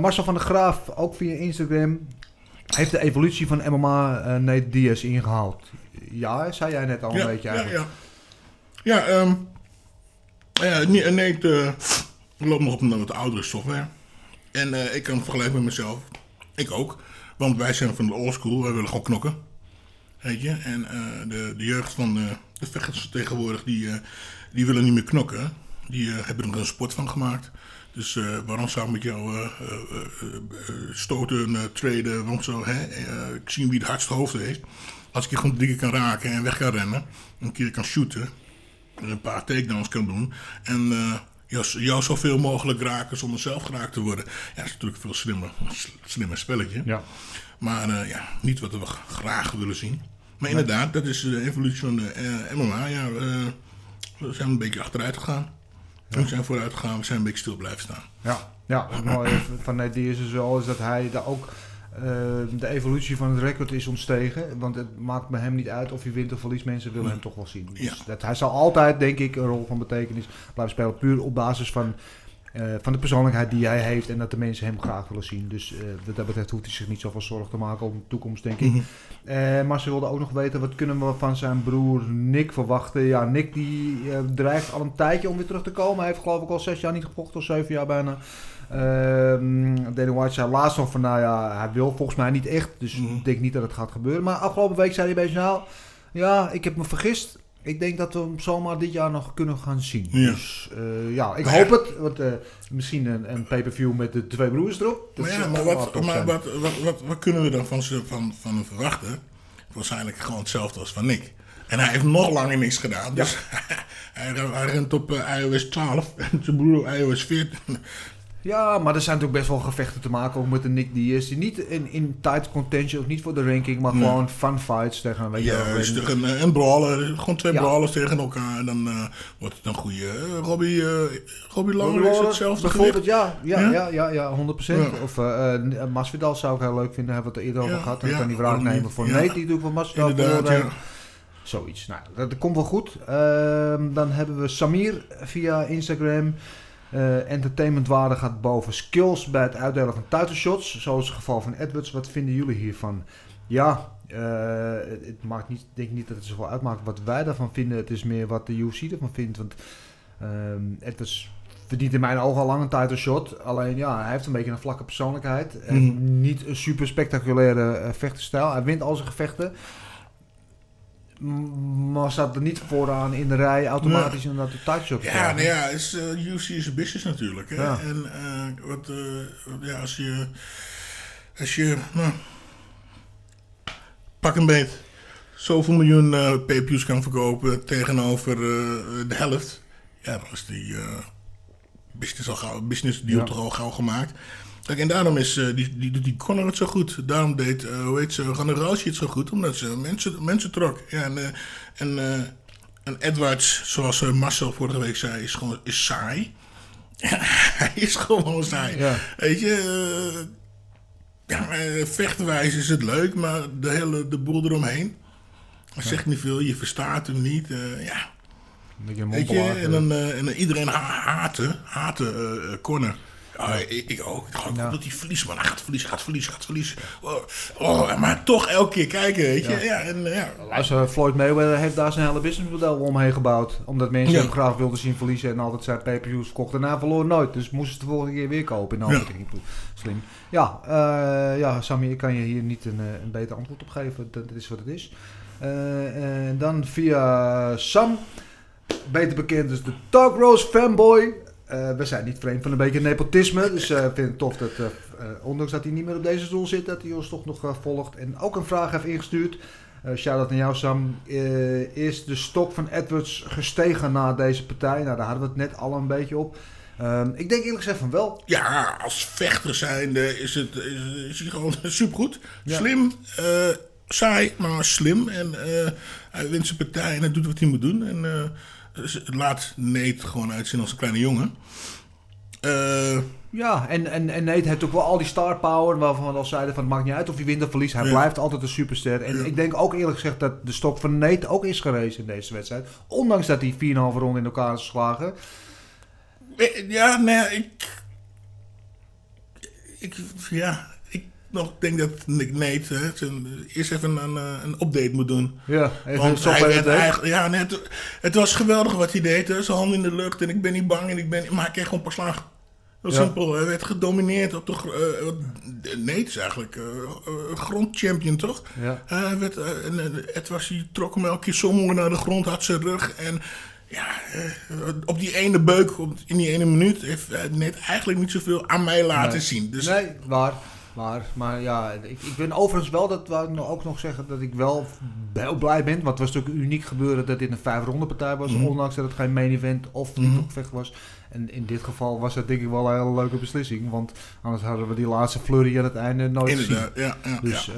Marcel van der Graaf, ook via Instagram, heeft de evolutie van MMA Nate Diaz ingehaald. Ja, zei jij net al een ja, beetje ja, eigenlijk. ja. Ja, ehm ja, nee, nee eh, loopt nog op een wat oudere software. En eh, ik kan het vergelijken met mezelf. Ik ook. Want wij zijn van de old school. Wij willen gewoon knokken. Weet je? En eh, de, de jeugd van eh, de vechters tegenwoordig, die, die willen niet meer knokken. Die hebben er een sport van gemaakt. Dus waarom zou ik met jou stoten, traden, waarom zo, hè? Ik zie wie het hardste hoofd heeft. Als ik je gewoon drie keer kan raken en weg kan rennen, een keer kan shooten, en een paar takedowns kan doen en eh, jou, jou zoveel mogelijk raken zonder zelf geraakt te worden. Ja, dat is natuurlijk veel slimmer, slimmer spelletje. Ja. Maar eh, ja, niet wat we graag willen zien. Maar inderdaad, dat is de evolutie van de eh, MMA. Ja, eh, we zijn een beetje achteruit gegaan. We zijn vooruit gegaan, we zijn een beetje stil blijven staan. Ja, ja het mooie van Nate Diaz is wel is dat hij daar ook eh, de evolutie van het record is ontstegen. Want het maakt bij hem niet uit of hij wint of verliest. Mensen willen hem toch wel zien. Dus Ja. dat, hij zal altijd, denk ik, een rol van betekenis blijven spelen. Puur op basis van eh, van de persoonlijkheid die hij heeft en dat de mensen hem graag willen zien. Dus eh, wat dat betreft hoeft hij zich niet zoveel zorgen te maken om de toekomst, denk ik. Mhm. Eh, maar ze wilden ook nog weten, wat kunnen we van zijn broer Nick verwachten? Ja, Nick die dreigt al een tijdje om weer terug te komen. Hij heeft geloof ik al zes jaar niet gevochten, of zeven jaar bijna. Ehm Dana White zei laatst nog van, nou ja, hij wil volgens mij niet echt. Dus Mhm. ik denk niet dat het gaat gebeuren. Maar afgelopen week zei hij bij nou, ja, ik heb me vergist. Ik denk dat we hem zomaar dit jaar nog kunnen gaan zien. Ja. Dus eh, ja, ik hoop het. Want, eh, misschien een, een pay-per-view met de twee broers erop. Dat Maar ja, maar, wat, maar wat, wat, wat, wat kunnen we dan van, van, van hem verwachten? Waarschijnlijk gewoon hetzelfde als van Nick. En hij heeft nog langer niks gedaan. Dus hij, hij rent op eh, iOS 12 en zijn broer op iOS 14. Ja, maar er zijn natuurlijk best wel gevechten te maken ook met de Nick Diaz. Die niet in, in tight contention, of niet voor de ranking, maar Nee. gewoon fun fights tegen, weet Juist, een- tegen een, een brawler. Gewoon twee Ja. brawlers tegen elkaar. En dan eh, wordt het een goede... eh, Robbie, eh Robbie Lawler is hetzelfde bijvoorbeeld, gewicht. ja, ja, Ja? ja, ja, ja, 100%. Ja. Of eh, Masvidal zou ik heel leuk vinden, hebben we het er eerder over Ja, gehad. Dan ja, kan die waarom nemen voor Ja. Nate, die doet voor Masvidal Inderdaad, ja. Zoiets. Nou, dat, dat komt wel goed. Ehm, dan hebben we Samir via Instagram. Eh entertainmentwaarde gaat boven skills bij het uitdelen van titleshots. Zoals het geval van Edwards. Wat vinden jullie hiervan? Ja, eh, het, maakt niet, ik denk niet dat het zoveel uitmaakt wat wij daarvan vinden. Het is meer wat de UFC ervan vindt. Want ehm, Edwards verdient in mijn ogen al lang een title shot. Alleen ja, hij heeft een beetje een vlakke persoonlijkheid. En Mhm. niet een super spectaculaire eh, vechterstijl. Hij wint al zijn gevechten. Maar staat er niet vooraan in de rij automatisch in dat de te Ja, nou ja, is, UFC is een business natuurlijk. Hè? Ja. En eh, wat, eh, ja, als je, als je nou, pak een beet, zoveel miljoen pay-per-views kan verkopen tegenover de helft, ja, dan is die business, al gauw, business deal Ja. toch al gauw gemaakt. Kijk, en daarom is, eh, die, die, die Conor het zo goed. Daarom deed, eh hoe heet ze, Rousey het zo goed. Omdat ze mensen, mensen trok. Ja, en, eh, en, en Edwards, zoals Marcel vorige week zei, is gewoon is saai. Hij is gewoon saai. Ja. Weet je, ja, vechtwijs is het leuk, maar de hele de boel eromheen. Hij zegt niet veel, je verstaat hem niet. ja, Een beetje een Weet je, en dan, en dan iedereen ha- haatte, haatte Conor. Ja, ik, ik ook. Ik hoop dat hij verliest, man. Hij gaat verliezen, gaat verliezen, gaat verliezen. Oh, oh, maar toch elke keer kijken, weet je. Ja, en, ja. Luister, Floyd Mayweather heeft daar zijn hele businessmodel omheen gebouwd. Omdat mensen hem graag wilden zien verliezen en altijd zijn pay-per-views. En hij verloor nooit. Dus moesten ze de volgende keer weer kopen in de Ja. Slim. Ja, eh, ja, Sammy, ik kan je hier niet een, eh, een beter antwoord op geven. Dat, dat is wat het is. Eh, en dan via Sam, beter bekend als de Talk Rose fanboy. Eh, we zijn niet vreemd van een beetje nepotisme. Dus eh, ik vind het tof dat, eh, ondanks dat hij niet meer op deze stoel zit, dat hij ons toch nog volgt. En ook een vraag heeft ingestuurd. Shout-out naar jou, Sam. Is de stok van Edwards gestegen na deze partij? Nou, daar hadden we het net al een beetje op. Ehm, ik denk eerlijk gezegd van wel. ja, als vechter zijnde is, het, is, is hij gewoon supergoed. Ja. Slim, saai, maar slim. En hij wint zijn partij en hij doet wat hij moet doen. En laat Nate gewoon uitzien als een kleine jongen. Eh, Ja, en, en, en Nate heeft ook wel al die star power waarvan we al zeiden van het maakt niet uit of hij wint of verliest. Hij Ja. blijft altijd een superster. En Ja. ik denk ook eerlijk gezegd dat de stok van Nate ook is gerezen in deze wedstrijd. Ondanks dat hij 4,5 ronde in elkaar is geslagen. Eh, Ja, nee, ik. Ik, ja, nog denk dat Nick Nate hè, zijn- eerst even een, eh, een update moet doen. Ja, even Want hij werd eigenlijk, ja, nee, het, het was geweldig wat hij deed. hè. Zijn hand in de lucht en ik ben niet bang. En ik ben, maar hij kreeg gewoon paar slagen. Heel Ja. simpel. Hij werd gedomineerd op de. Nate is eigenlijk eh, grondchampion, toch? Ja. Hij werd, en, het was, hij trok hem elke keer zo mooi naar de grond, had zijn rug. En ja, op die ene beuk, op, in die ene minuut, heeft net eigenlijk niet zoveel aan mij laten Nee. zien. Dus Nee, waar. Maar, maar ja, ik, ik ben overigens wel, dat wou ik nou ook nog zeggen, dat ik wel heel blij ben. Want het was natuurlijk uniek gebeuren dat dit een vijf ronde partij was. Mhm. Ondanks dat het geen main event of niet opgevecht was. En in dit geval was dat denk ik wel een hele leuke beslissing. Want anders hadden we die laatste flurry aan het einde nooit gezien. inderdaad, ja. ja, Dus ja.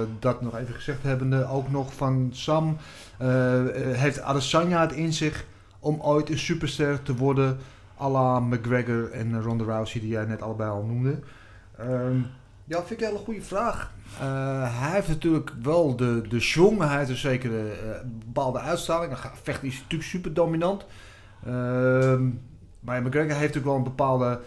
eh, dat nog even gezegd hebbende, ook nog van Sam. eh, heeft Adesanya het in zich om ooit een superster te worden? à la McGregor en Ronda Rousey, die jij net allebei al noemde. Ehm, ja, vind ik een hele goede vraag. Eh, hij heeft natuurlijk wel de, de schwung, hij heeft een zekere eh, bepaalde uitstraling. Hij vecht is natuurlijk super dominant. Ehm, Maar McGregor heeft natuurlijk wel een bepaalde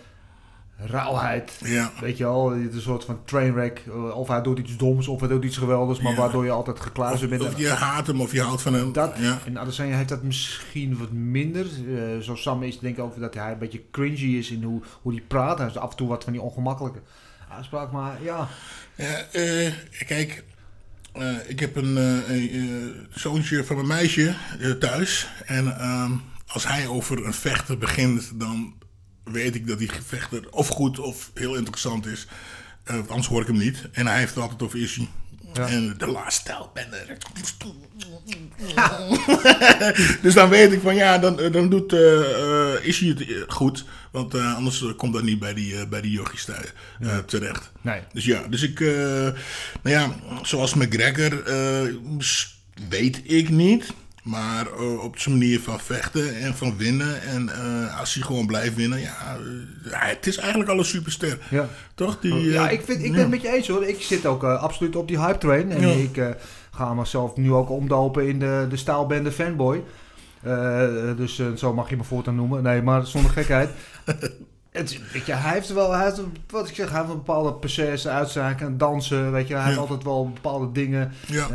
rauwheid. Ja. Weet je wel, het is een soort van trainwreck. Of hij doet iets doms, of hij doet iets geweldigs, maar Ja. waardoor je altijd gekluisterd bent. Of je haat hem of je houdt van hem. Dat, ja. En Adesanya heeft dat misschien wat minder. Eh zo Sam is denk ik ook dat hij een beetje cringy is in hoe, hoe hij praat. Hij heeft af en toe wat van die ongemakkelijke uitspraak. Maar ja, eh, kijk, eh, ik heb een, eh, zoontje van een meisje thuis. En ehm, als hij over een vechter begint, dan weet ik dat die vechter of goed of heel interessant is. Anders hoor ik hem niet. En hij heeft het altijd over Issy. En de last stijlbender. dus dan weet ik van ja, dan, dan doet eh eh, Issy het eh, goed. Want eh, anders eh, komt dat niet bij die, eh, bij die eh, terecht. Nee. Dus ja, dus ik, eh, nou ja, zoals McGregor, eh, weet ik niet. Maar eh, op zijn manier van vechten en van winnen. En eh, als hij gewoon blijft winnen, ja, hij- het is eigenlijk al een superster. Ja. Toch? Die, ja, eh, ik, vind, ik ben ja. het met je eens hoor. Ik zit ook absoluut op die hype train. En Ja. ik ga mezelf nu ook omdopen in de, de staalbende fanboy. Dus zo mag je me voortaan noemen. Nee, maar zonder gekheid. Het, weet je, hij heeft wel, hij heeft, wat ik zeg, hij heeft een bepaalde processen, uitzaken, dansen, weet je, hij heeft altijd wel bepaalde dingen. Ja.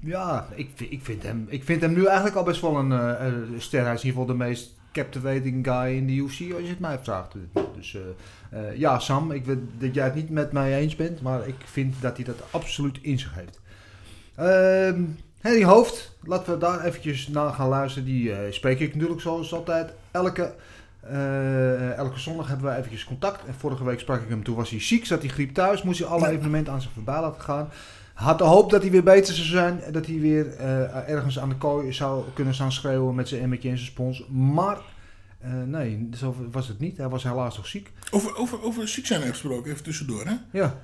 Ja, ik, vind- ik, vind hem, ik vind hem nu eigenlijk al best wel een eh, ster. Hij is in ieder geval de meest captivating guy in de UFC, als je het mij vraagt. Dus eh, eh, ja, Sam, ik weet dat jij het niet met mij eens bent, maar ik vind dat hij dat absoluut in zich heeft. Ehm Henry Hoofd, laten we daar eventjes naar gaan luisteren. Die spreek ik natuurlijk zoals altijd elke, elke zondag hebben we eventjes contact. En vorige week sprak ik hem, toen was hij ziek, zat hij griep thuis, moest hij alle evenementen aan zich voorbij laten gaan. Had de hoop dat hij weer beter zou zijn, dat hij weer eh, ergens aan de kooi zou kunnen staan schreeuwen met zijn emmetje en zijn spons. Maar eh, nee, zo was het niet. Hij was helaas nog ziek. Over, over, over ziek zijn gesproken, even tussendoor. Hè? Ja,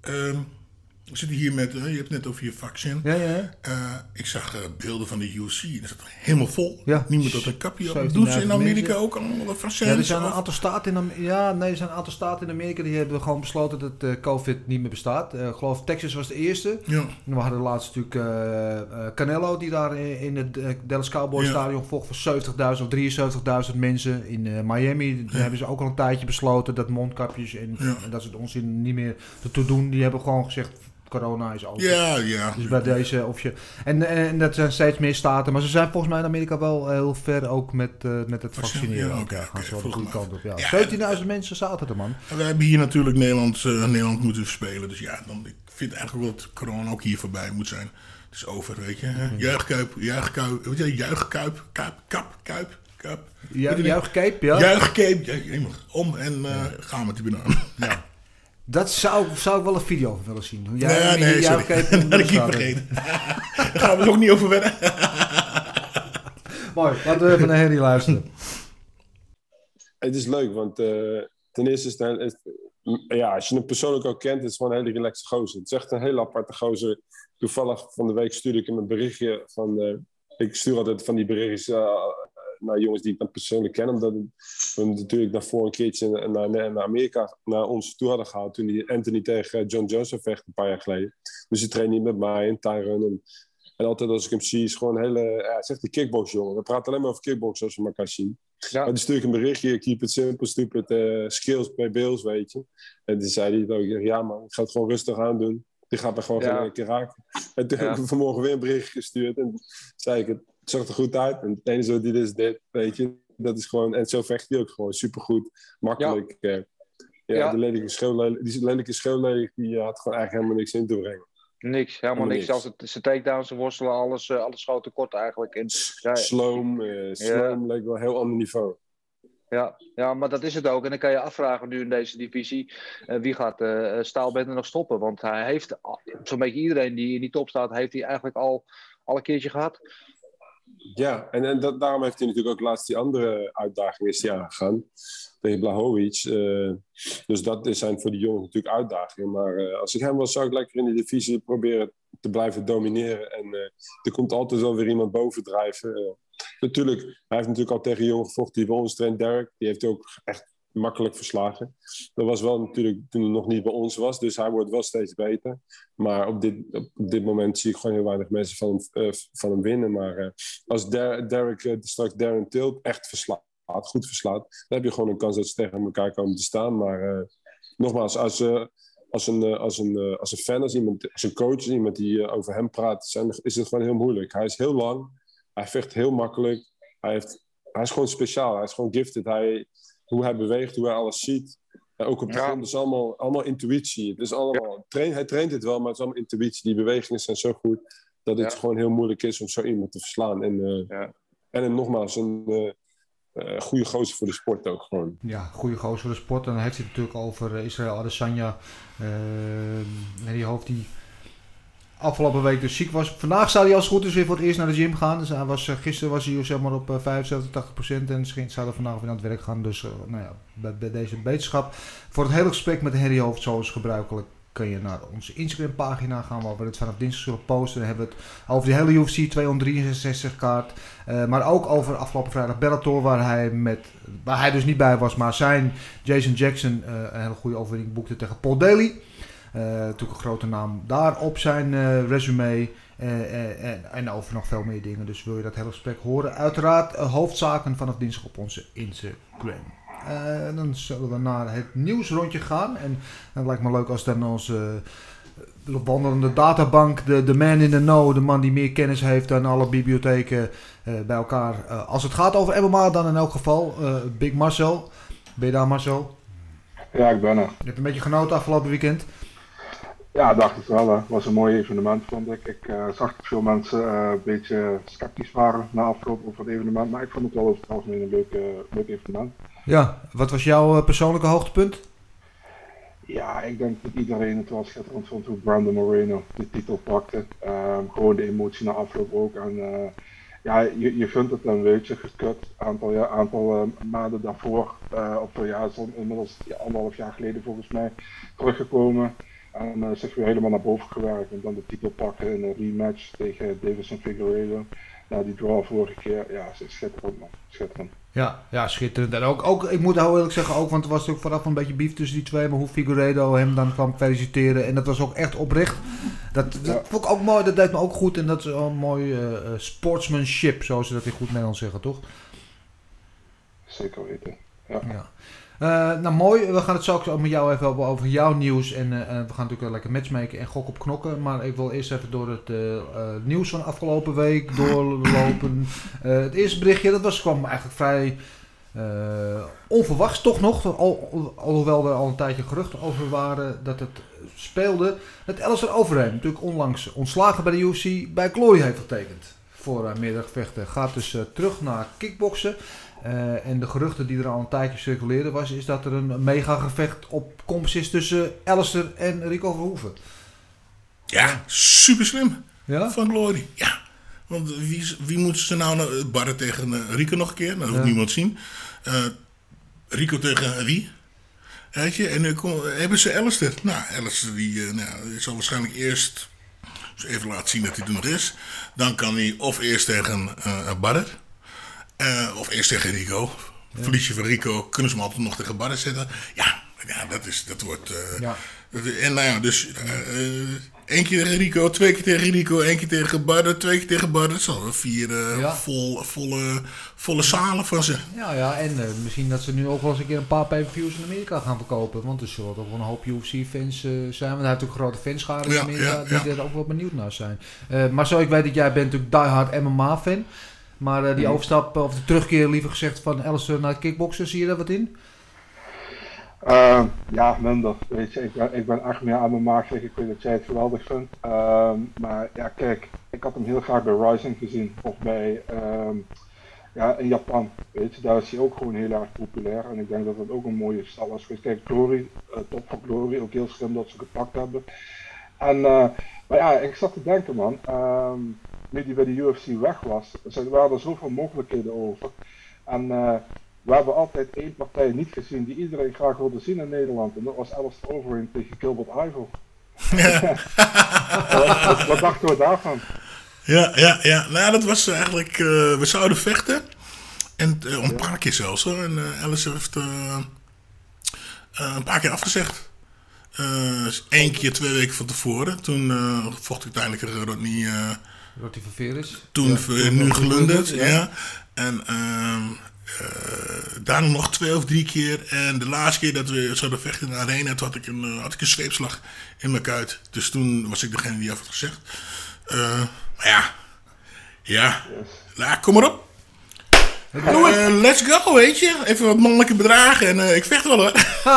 Ehm, we zitten hier met, je hebt het net over je vaccin. ja, ja. Eh, ik zag eh, beelden van de. En dat zat helemaal vol. Ja. Niemand had een kapje op. 17.000 Doen ze in Amerika mensen. ook allemaal vaccins? Ja, er zijn een aantal staten in Amerika. Ja, nee, er zijn een aantal staten in Amerika die hebben gewoon besloten dat eh, COVID niet meer bestaat. Ik geloof Texas was de eerste. Ja. En we hadden laatst natuurlijk Canelo, die daar in, het Dallas Cowboys Ja. Stadion vocht voor 70.000 of 73.000 mensen. In Miami daar hebben ze ook al een tijdje besloten dat mondkapjes en, en dat ze het onzin niet meer te doen. Die hebben gewoon gezegd, corona is over. Ja, ja. Dus bij deze of je. En, en dat zijn steeds meer staten. Maar ze zijn volgens mij in Amerika wel heel ver ook met, eh, met het Vaccin, vaccineren. ja, oké, de goede kant op. Ja. Ja, 17.000 mensen zaten er, man. We hebben hier natuurlijk Nederland, eh, Nederland moeten spelen. Dus ja, dan, ik vind eigenlijk wel dat corona ook hier voorbij moet zijn. Het is over, weet je. hè. Juichkuip, juichkuip, weet je, juichkuip, kuip, kap, kuip, kuip. Ja, ja. Ja, om en eh, gaan met die banaan. Ja. Dat zou, zou ik wel een video van willen zien. Hoe jij nee, nee, sorry. Dat had ik niet vergeten. Daar gaan we ook niet over wedden. Mooi, laten we even naar Henry luisteren. Het is leuk, want eh, ten eerste is het, ja, als je hem persoonlijk ook kent, het is gewoon een hele relaxe gozer. Het is echt een hele aparte gozer. Toevallig van de week stuurde ik hem een berichtje van, eh, ik stuur altijd van die berichtjes eh, naar jongens die ik dan persoonlijk ken, omdat we hem natuurlijk daarvoor een keertje naar, naar, naar Amerika, naar ons toe hadden gehaald, toen hij Anthony tegen John Jones zou vechten, een paar jaar geleden. Dus hij traint niet met mij en Tyron en en altijd als ik hem zie, is gewoon een hele... Ja, het is echt een kickboxjongen. We praten alleen maar over kickboxen als we elkaar zien. Ja. Maar dan stuur ik een berichtje, keep it simple, stupid, eh, skills bij Bills, weet je. En toen zei hij ook, ja man, ik ga het gewoon rustig aan doen. Die gaat me gewoon Ja. geen keer raken. En toen Ja. heb ik vanmorgen weer een berichtje gestuurd. En zei ik, het zag er goed uit. En het enige wat dit is dit, weet je. Dat is gewoon, en zo vecht hij ook gewoon supergoed, makkelijk. Ja, ja, Ja. Die lelijke die lelijke schreeuwlelijk, die had gewoon eigenlijk helemaal niks in te brengen. Niks, helemaal niks. niks. Zelfs het, zijn takedowns, ze worstelen, alles, eh, alles schoot tekort eigenlijk. En, ja, Sloom, eh Sloom leek wel een heel ander niveau. ja, ja, maar dat is het ook. En dan kan je afvragen nu in deze divisie, eh, wie gaat eh Staalbender nog stoppen? Want hij heeft, zo'n beetje iedereen die in die top staat, heeft hij eigenlijk al, al een keertje gehad. Ja, en, en daarom heeft hij natuurlijk ook laatst die andere uitdaging is hij aangegaan. Tegen Blahovic. eh, dus dat zijn voor die jongens natuurlijk uitdagingen. Maar eh, als ik hem was, zou ik lekker in die divisie proberen te blijven domineren. En eh, er komt altijd wel weer iemand bovendrijven. Natuurlijk, hij heeft natuurlijk al tegen jongen gevochten die bij ons. Derek, die heeft ook echt makkelijk verslagen. Dat was wel natuurlijk toen hij nog niet bij ons was. Dus hij wordt wel steeds beter. Maar op dit, op dit moment zie ik gewoon heel weinig mensen van, eh, van hem winnen. Maar eh, als Der- Derek eh, straks Darren Tilt echt verslaat, goed verslaat, dan heb je gewoon een kans dat ze tegen elkaar komen te staan. Maar nogmaals, als, als, een, als, een, als een fan, als, iemand, als een coach, iemand die over hem praat, zijn, is het gewoon heel moeilijk. Hij is heel lang, hij vecht heel makkelijk, hij, heeft, hij is gewoon speciaal, hij is gewoon gifted. Hij, hoe hij beweegt, hoe hij alles ziet. En ook op de Ja. grond is allemaal, allemaal intuïtie. Het is allemaal, train, hij traint het wel, maar het is allemaal intuïtie. Die bewegingen zijn zo goed dat het Ja. gewoon heel moeilijk is om zo iemand te verslaan. En, eh, Ja. en hem nogmaals, een eh, eh, goede gozer voor de sport ook gewoon. Ja, goede gozer voor de sport. En dan heeft hij het natuurlijk over Israël Adesanya. Uh, die hoofd die afgelopen week dus ziek was. Vandaag zou hij als het goed is weer voor het eerst naar de gym gaan. Dus hij was, eh, gisteren was hij zeg maar op eh, 75, 80 procent. En misschien zou hij vandaag weer aan het werk gaan. Dus eh, nou ja, bij, deze beterschap. Voor het hele gesprek met Henry Hoofd, zoals gebruikelijk, kun je naar onze Instagram pagina gaan. Waar we het vanaf dinsdag zullen posten. Dan hebben we het over de hele UFC 263 kaart. Eh, maar ook over afgelopen vrijdag Bellator, waar hij, met, waar hij dus niet bij was, maar zijn Jason Jackson eh, een hele goede overwinning boekte tegen Paul Daly. Eh, natuurlijk een grote naam daar op zijn eh, resume. eh, en, en over nog veel meer dingen. Dus wil je dat hele gesprek horen? Uiteraard hoofdzaken vanaf dinsdag op onze Instagram. Eh, dan zullen we naar het nieuwsrondje gaan. En het lijkt me leuk als dan onze eh, wandelende databank, de, de man in the know, de man die meer kennis heeft dan alle bibliotheken bij elkaar. Als het gaat over MMA, dan in elk geval Big Marcel. Ben je daar Marcel? Ja, ik ben er. Je hebt een beetje genoten afgelopen weekend. Ja, dacht ik wel. Het was een mooi evenement, vond ik. Ik eh, zag dat veel mensen eh, een beetje sceptisch waren na afloop over het evenement. Maar ik vond het wel over het algemeen een leuk, leuk evenement. Ja, wat was jouw persoonlijke hoogtepunt? Ja, ik denk dat iedereen het wel schitterend vond hoe Brandon Moreno de titel pakte. Ehm, gewoon de emotie na afloop ook. En ja, je, je vindt het een beetje gekut. Aantal, ja, aantal eh, maanden daarvoor, eh of ja, inmiddels ja, anderhalf jaar geleden volgens mij, teruggekomen. En eh, zich weer helemaal naar boven gewerkt. En dan de titel pakken in een rematch tegen Davison Figueiredo. Na die draw vorige keer. Ja, schitterend man. Schitterend. Ja, ja schitterend. En ook, ook, ik moet heel eerlijk zeggen, ook, want er was natuurlijk vooraf een beetje beef tussen die twee. Maar hoe Figueredo hem dan kwam feliciteren. En dat was ook echt oprecht. Dat, dat vond ik ook mooi, dat deed me ook goed. En dat is wel een mooi eh, eh, sportsmanship, zoals ze dat in goed Nederlands zeggen, toch? Zeker weten. Ja. Ja. Eh, nou mooi, we gaan het zo ook met jou even hebben over jouw nieuws. En eh, we gaan natuurlijk wel lekker matchmaken en gok op knokken. Maar ik wil eerst even door het eh, nieuws van afgelopen week doorlopen. Het eerste berichtje, dat was, kwam eigenlijk vrij onverwachts toch nog. Al, alhoewel er al een tijdje geruchten over waren dat het speelde. Dat Alistair Overeem, natuurlijk onlangs ontslagen bij de UFC, bij Glory heeft getekend. Voor eh, meerdere gevechten. Gaat dus terug naar kickboksen. Eh, en de geruchten die er al een tijdje circuleerden was, is dat er een mega gevecht op komst is tussen Alistair en Rico Verhoeven. Ja, super slim. Ja? Van Glory. Ja. Want wie, wie moeten ze nou nou, barren tegen eh, Rico nog een keer? Nou, dat wil Ja. niemand zien. Eh, Rico tegen wie? Weet je, en nu hebben ze Alistair. Nou, Alistair die, eh, nou, zal waarschijnlijk eerst even laten zien dat hij er nog is. Dan kan hij of eerst tegen eh Barret. Eh, of eerst tegen Rico. Verlies je van Rico, kunnen ze hem altijd nog tegen Barret zetten. Ja, ja dat, is, dat wordt... eh, Ja. en nou ja, dus eh, één keer tegen Rico, twee keer tegen Rico, één keer tegen Barret, twee keer tegen Barret. Dat zal wel vier Ja. vol, volle, volle zalen van ze. Ja, ja, en misschien dat ze nu ook wel eens een keer een paar pay-per-views in Amerika gaan verkopen. Want er zullen toch wel een hoop UFC-fans zijn. Want hij heeft natuurlijk een grote fanschade in Ja, Amerika ja, die er ook wel benieuwd naar zijn. Maar zo, ik weet dat jij bent natuurlijk diehard MMA-fan. Maar eh, die Mhm. overstap, of de terugkeer liever gezegd van Alistair naar kickboksen, zie je daar wat in? Ehm, ja, minder. Weet je, ik ben, ik ben echt meer aan mijn maag Ik weet dat jij het geweldig vindt. Ehm, maar ja, kijk, ik had hem heel graag bij Rising gezien. Of bij, ehm, ja, in Japan. Weet je, daar is hij ook gewoon heel erg populair. En ik denk dat dat ook een mooie stal was geweest. Kijk, Glory, eh, top van Glory, ook heel slim dat ze gepakt hebben. En, eh, maar ja, ik zat te denken, man. ehm, nu die bij de UFC weg was, er waren er zoveel mogelijkheden over. En eh, we hebben altijd één partij niet gezien die iedereen graag wilde zien in Nederland. En dat was Alistair Overeem tegen Gilbert Ivo. wat, wat, wat dachten we daarvan? Ja, ja, ja. Nou, dat was eigenlijk. eh, we zouden vechten. En eh, een paar keer zelfs hoor. En Alice heeft een paar keer afgezegd. Eén keer twee weken van tevoren. Toen vocht ik uiteindelijk Rodney. Eh, Rotti van Veres. toen Ja, toen nu gelunderd, ja. ja. En ehm, Eh, daarna nog twee of drie keer. En de laatste keer dat we zouden vechten in de arena, toen had ik een, eh, had ik een zweepslag in mijn kuit. Dus toen was ik degene die af had gezegd. Eh, maar ja, ja, ja kom maar op. Eh, let's go, weet je. Even wat mannelijke bedragen en eh, ik vecht wel hoor.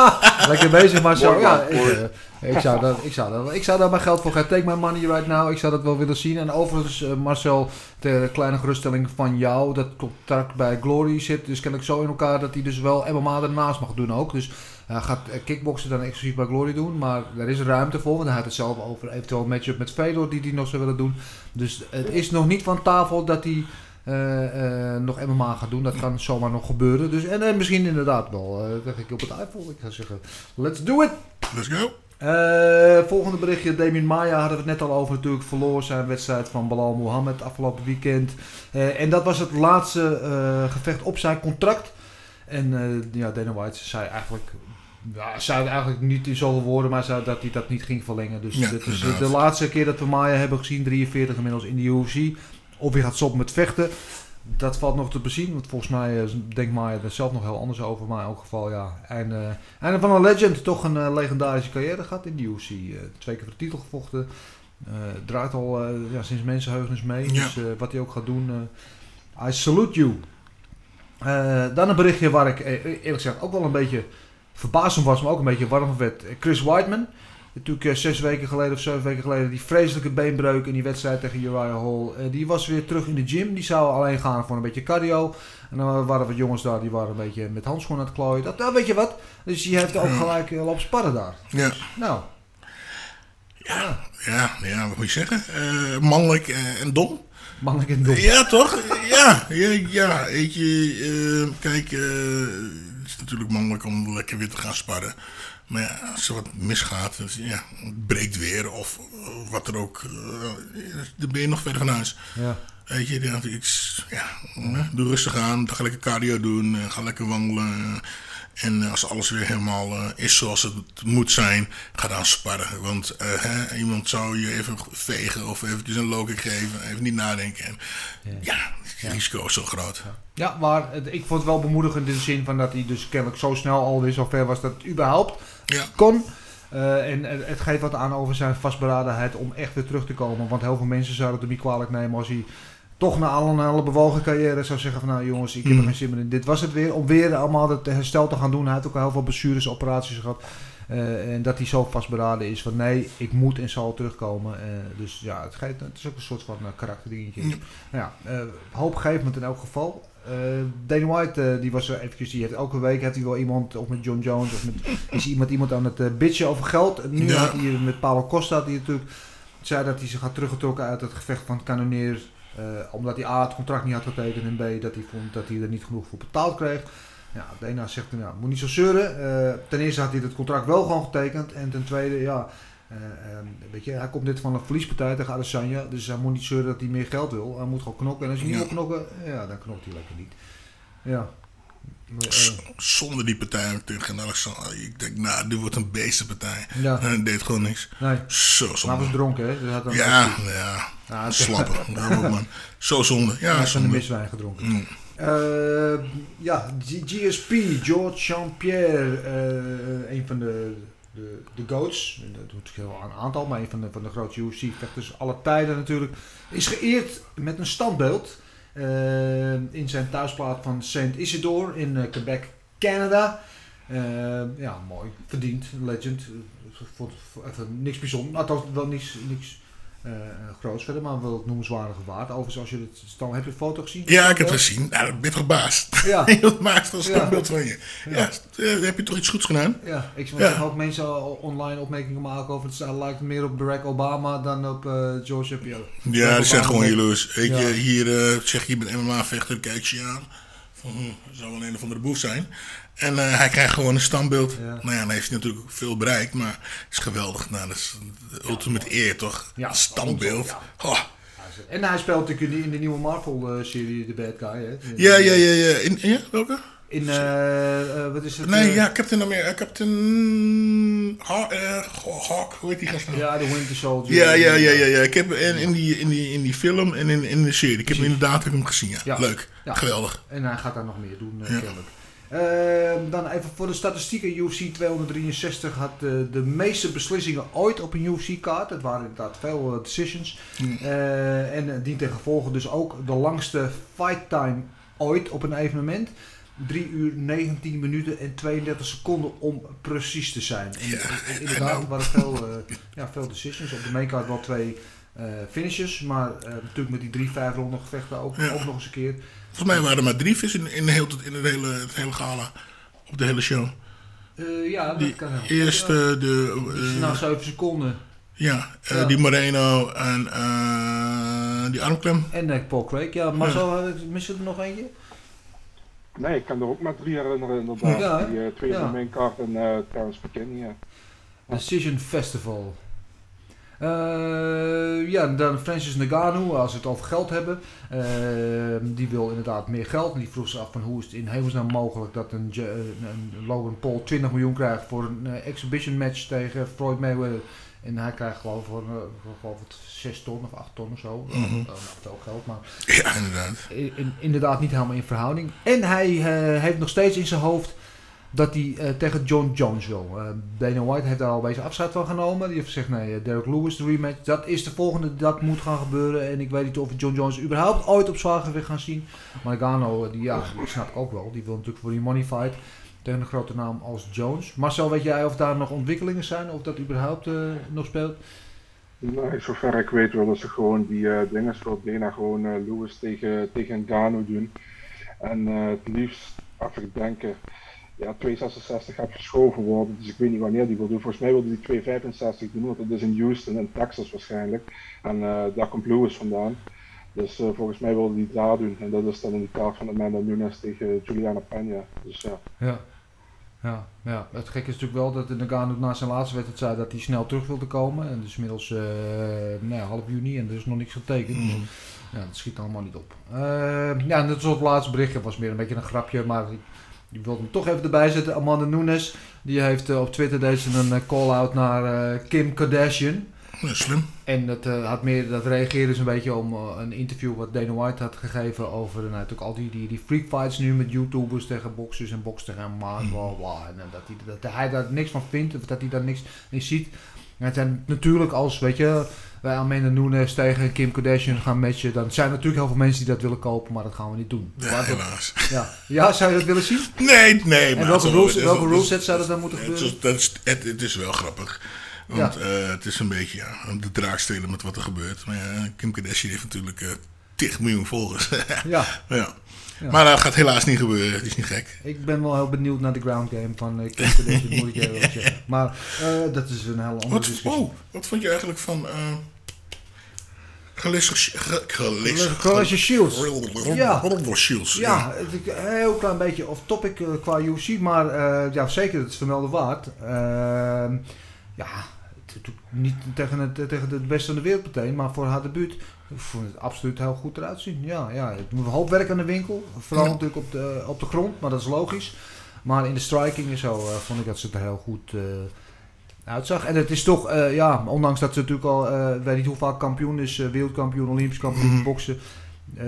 Lekker bezig, Marcel. Mooi, Ja, ik, eh, ik, zou dat, ik, zou dat, ik zou daar mijn geld voor gaan. Take my money right now. Ik zou dat wel willen zien. En overigens, eh, Marcel, ter kleine geruststelling van jou. Dat contract bij Glory zit dus kennelijk zo in elkaar dat hij dus wel MMA ernaast mag doen ook. Dus hij gaat eh, kickboksen dan exclusief bij Glory doen. Maar er is ruimte voor. Want hij had het zelf over eventueel een matchup met Fedor die hij nog zou willen doen. Dus het is nog niet van tafel dat hij... eh, nog MMA gaat doen. Dat kan zomaar nog gebeuren. Dus, en, en misschien inderdaad wel. eh dat ik op het iPhone. Ik zou zeggen, let's do it! Let's go! Eh, volgende berichtje. Damien Maya hadden we het net al over natuurlijk. Verloor zijn wedstrijd van Balal Mohammed afgelopen weekend. Eh, en dat was het laatste eh, gevecht op zijn contract. En ja, Dana White zei eigenlijk... Ja, zei eigenlijk niet in zoveel woorden, maar zei dat hij dat niet ging verlengen. Dus Ja, dit is de laatste keer dat we Maya hebben gezien. 43 inmiddels in de UFC. Of hij gaat stoppen met vechten. Dat valt nog te bezien. Want volgens mij eh, denkt Maya er zelf nog heel anders over. Maar in elk geval, ja. Einde, einde van een legend. Toch een eh, legendarische carrière gehad in de UFC. Eh, twee keer voor de titel gevochten. Eh, draait al eh, ja, sinds mensenheugenis mee. Ja. Dus eh, wat hij ook gaat doen. eh, I salute you. Eh, dan een berichtje waar ik eh, eerlijk gezegd ook wel een beetje verbaasd om was. Maar ook een beetje warm van werd. Chris Whiteman. Natuurlijk eh, zes weken geleden of zeven weken geleden die vreselijke beenbreuk in die wedstrijd tegen Uriah Hall. Eh, die was weer terug in de gym. Die zou alleen gaan voor een beetje cardio. En dan waren wat jongens daar die waren een beetje met handschoenen aan het klooien. Dat, nou, weet je wat? Dus die heeft ook gelijk uh, lopen sparren daar. Ja. Dus, nou. Ja, ja, ja, wat moet je zeggen? Eh, mannelijk eh, en dom. Mannelijk en dom. Ja, toch? Ja, ja, ja weet je, eh, kijk, eh, het is natuurlijk mannelijk om lekker weer te gaan sparren. Maar ja, als er wat misgaat, dus, ja, het breekt weer of wat er ook, eh, dan ben je nog verder van huis. Ja. Weet je, ja, ik, ja, doe rustig aan, ga lekker cardio doen, eh, ga lekker wandelen. En als alles weer helemaal uh, is zoals het moet zijn, ga dan sparren. Want uh, hè, iemand zou je even vegen of eventjes een loking geven, even niet nadenken. En, ja, ja, het risico is zo groot. Ja, maar het, ik vond het wel bemoedigend in de zin van dat hij dus kennelijk zo snel alweer zo ver was dat het überhaupt kon. Uh, en het geeft wat aan over zijn vastberadenheid om echt weer terug te komen. Want heel veel mensen zouden het er niet kwalijk nemen als hij toch na al een hele bewogen carrière zou zeggen van nou jongens, ik heb er geen zin meer in. Dit was het weer. Om weer allemaal het herstel te gaan doen. Hij heeft ook heel veel blessures, operaties gehad. Uh, en dat hij zo vastberaden is van nee, ik moet en zal terugkomen. Uh, dus ja, het, geeft, het is ook een soort van uh, karakterdingetje. Ja. Nou ja, hoop geeft het in elk geval. Dana White, die was er eventjes, die heeft elke week heeft hij wel iemand, of met John Jones, of met, is iemand, iemand aan het bitchen over geld. Nu ja. had hij met Paulo Costa, die natuurlijk zei dat hij zich had teruggetrokken uit het gevecht van Cannonier. Uh, omdat hij A het contract niet had getekend en B dat hij vond dat hij er niet genoeg voor betaald kreeg. Ja, Dana zegt hem, ja, moet niet zo zeuren. Uh, ten eerste had hij het contract wel gewoon getekend. En ten tweede, ja, uh, weet je, hij komt net van een verliespartij tegen Adesanya. Dus hij moet niet zeuren dat hij meer geld wil. Hij moet gewoon knokken. En als hij niet wil knokken, ja, dan knokt hij lekker niet. Ja. Zonder die partij tegen Alexander. Ik denk, nou, dit wordt een beestenpartij. Ja. En deed gewoon niks. Nee. Zo zonde. Maar was dronken, hè? Dus ja, ja, ja. ja slappen. man. Zo zonde. Ja, heeft zonde. een miswijn gedronken. Mm. Uh, ja, GSP, George Jean-Pierre, uh, een van de, de, de GOATs, dat doet heel een aantal, maar een van de, van de grootste UFC-vechters aller tijden natuurlijk, is geëerd met een standbeeld in zijn thuisplaats van Saint Isidore in Quebec, Canada. ja, mooi, verdiend, legend. Vond even niks bijzonders, althans wel niks, niks uh, groots verder, maar wel noemenswaardige waard. Overigens, als je het staan, heb je de foto gezien? Ja, ik heb het gezien. Nou, ik ben verbaasd. Ja. Heel maakt als een beeld van je. Ja. ja. heb je toch iets goeds gedaan? Ja, ik ja. ook mensen online opmerkingen maken over het staat lijkt meer op Barack Obama dan op uh, George Shapiro. Ja, die zijn gewoon jaloers. Weet je, hier uh, zeg je, je bent MMA-vechter, kijk je aan. Van, hm, zou wel een of andere boef zijn. En uh, hij krijgt gewoon een standbeeld. Ja. Nou ja, dan heeft hij natuurlijk veel bereikt, maar het is geweldig. Nou, dat is de ultimate eer, toch? Ja, standbeeld. Ja. Oh. En hij speelt natuurlijk in de nieuwe Marvel-serie, The Bad Guy. Hè? Ja, ja, ja, ja. In, ja welke? In, eh, eh, wat is het? Nee, eh, ja, Captain America. Captain Ha- eh, Hawk, hoe heet die gast nou? Ja, de Winter Soldier. Ja, ja, ja, ja, ja. Ik heb in, in, die, in, die, in die film en in, in de serie. Ik heb hem inderdaad heb hem gezien. Ja. Ja. Leuk. Ja. Geweldig. En hij gaat daar nog meer doen, uh, kennelijk. Ehm, dan even voor de statistieken. UFC 263 had eh, de meeste beslissingen ooit op een UFC-kaart. Het waren inderdaad veel eh, decisions. Hmm. Eh, en dient ten gevolge dus ook de langste fight time ooit op een evenement. 3 uur 19 minuten en 32 seconden om precies te zijn. En, Ja, inderdaad, er waren veel, ja, veel decisions. Op de maincard wel twee finishes. Maar natuurlijk met die drie, vijf ronden gevechten ook, Ja. ook nog eens een keer. Volgens mij waren er maar drie vis in, in, de hele, in het, hele, het hele gala. Op de hele show. Eh, ja, dat Die kan heel eerste, Ja. de... Eh, na 7 seconden. ja, eh, Ja. die Moreno en eh, die armklem. En uh, Paul Craig. Ja, Marcel, ja. mis je er nog eentje? Nee, ik kan er ook maar drie herinneren inderdaad. Ja, die uh, twee Ja. van mijn kaart en uh, Terrence McKinney. Ja. Decision Festival. Uh, ja, dan Francis Ngannou, als we het over geld hebben. Uh, die wil inderdaad meer geld. En die vroeg zich af van hoe is het in hemelsnaam mogelijk dat een, een, Logan Paul 20 miljoen krijgt voor een uh, exhibition match tegen Floyd Mayweather. En hij krijgt geloof ik voor, voor geloof ik 6 ton of 8 ton of zo. Mm -hmm. uh, veel geld, maar ja, inderdaad. In, inderdaad niet helemaal in verhouding. En hij heeft nog steeds in zijn hoofd dat hij uh, tegen John Jones wil. Uh, Dana White heeft daar al een beetje afscheid van genomen. Die heeft gezegd, nee, uh, Derek Lewis, de rematch, dat is de volgende, dat moet gaan gebeuren. En ik weet niet of John Jones überhaupt ooit op zwaargewicht gaan zien. Maar Gano, die, ja, die snap ik ook wel. Die wil natuurlijk voor die money fight tegen een grote naam als Jones. Marcel, weet jij of daar nog ontwikkelingen zijn? Of dat überhaupt nog speelt? Nou, zover ik weet willen ze gewoon die dingen zoals Dana gewoon Lewis tegen, tegen Gano doen. En het liefst, als ik denk, ja, 266 gaat verschoven worden, dus ik weet niet wanneer die wil doen. Volgens mij wilde die 265 doen, want dat is in Houston en Texas waarschijnlijk. En uh, daar komt Lewis vandaan. Dus uh, volgens mij wilde die daar doen. En dat is dan in die kaart van Amanda Nunes tegen Juliana Peña. Dus ja. Ja. Ja, ja, het gekke is natuurlijk wel dat de Nagano na zijn laatste wedstrijd zei dat hij snel terug wilde komen. En dus inmiddels uh, nou ja, half juni en er is nog niks getekend. Mm. Ja, dat schiet allemaal niet op. Uh, ja, en dat soort laatste berichtje was meer een beetje een grapje, maar ik wilde hem toch even erbij zetten. Amanda Nunes, die heeft uh, op Twitter deze een call-out naar Kim Kardashian. Ja, slim. En dat, had meer, dat reageerde ze een beetje om een interview wat Dana White had gegeven over nou, natuurlijk al die, die, die freak fights nu met YouTubers tegen boxers en box tegen MMA en bla bla. En dat, hij, dat hij daar niks van vindt of dat hij daar niks in ziet. En het zijn natuurlijk als, weet je, wij Amanda Nunes tegen Kim Kardashian gaan matchen, dan zijn er natuurlijk heel veel mensen die dat willen kopen, maar dat gaan we niet doen. Ja, helaas. Ja. ja, zou je dat willen zien? Nee, nee. En welke rules, welke ruleset zou dat dan moeten gebeuren? Het is, dat is, het, het is wel grappig. Want ja. uh, het is een beetje ja, de draak stelen met wat er gebeurt. Maar ja, Kim Kardashian heeft natuurlijk uh, 10 miljoen volgers. ja. ja. Maar dat gaat helaas niet gebeuren, het is niet gek. Ik ben wel heel benieuwd naar de ground game van uh, Kim Kardashian, moet ik even zeggen. Maar dat is een hele andere wat, discussie. Oh, wat vond je eigenlijk van... Galatia Shields. Ja. Shields. Ja, een heel klein beetje off topic uh, qua UFC, maar uh, ja, zeker het is vermelden waard. Uh, ja, niet tegen het, tegen het beste van de wereld meteen, maar voor haar debuut ik vond het absoluut heel goed eruit zien. Ja, ja, het moet een hoop werk aan de winkel, vooral ja. natuurlijk op de, op de grond, maar dat is logisch. Maar in de striking en zo uh, vond ik dat ze er heel goed uh, uitzag. En het is toch, uh, ja, ondanks dat ze natuurlijk al, weet niet hoe vaak kampioen is, wereldkampioen, olympisch kampioen mm -hmm. boksen.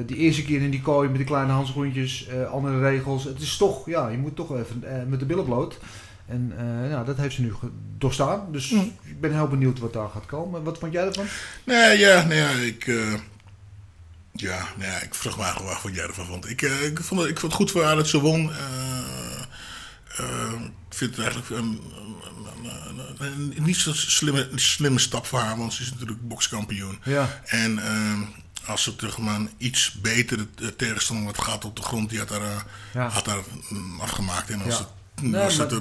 die eerste keer in die kooi met die kleine handschoentjes, andere regels. Het is toch, ja, je moet toch even met de billen bloot. En uh, nou, dat heeft ze nu doorstaan. Dus mm. ik ben heel benieuwd wat daar gaat komen. Wat vond jij ervan? Nee, ja, nee, ja ik. Uh, ja, nee, ik vroeg me eigenlijk af wat jij ervan vond. Ik, uh, ik, vond het, ik vond het goed voor haar dat ze won. Ik vind het eigenlijk een, een, een, een niet zo slimme, slimme stap voor haar, want ze is natuurlijk bokskampioen. Ja. En als ze terug maar een iets betere tegenstander wat gaat op de grond, die had daar, ja. had daar afgemaakt. En als ja. het, nee, was het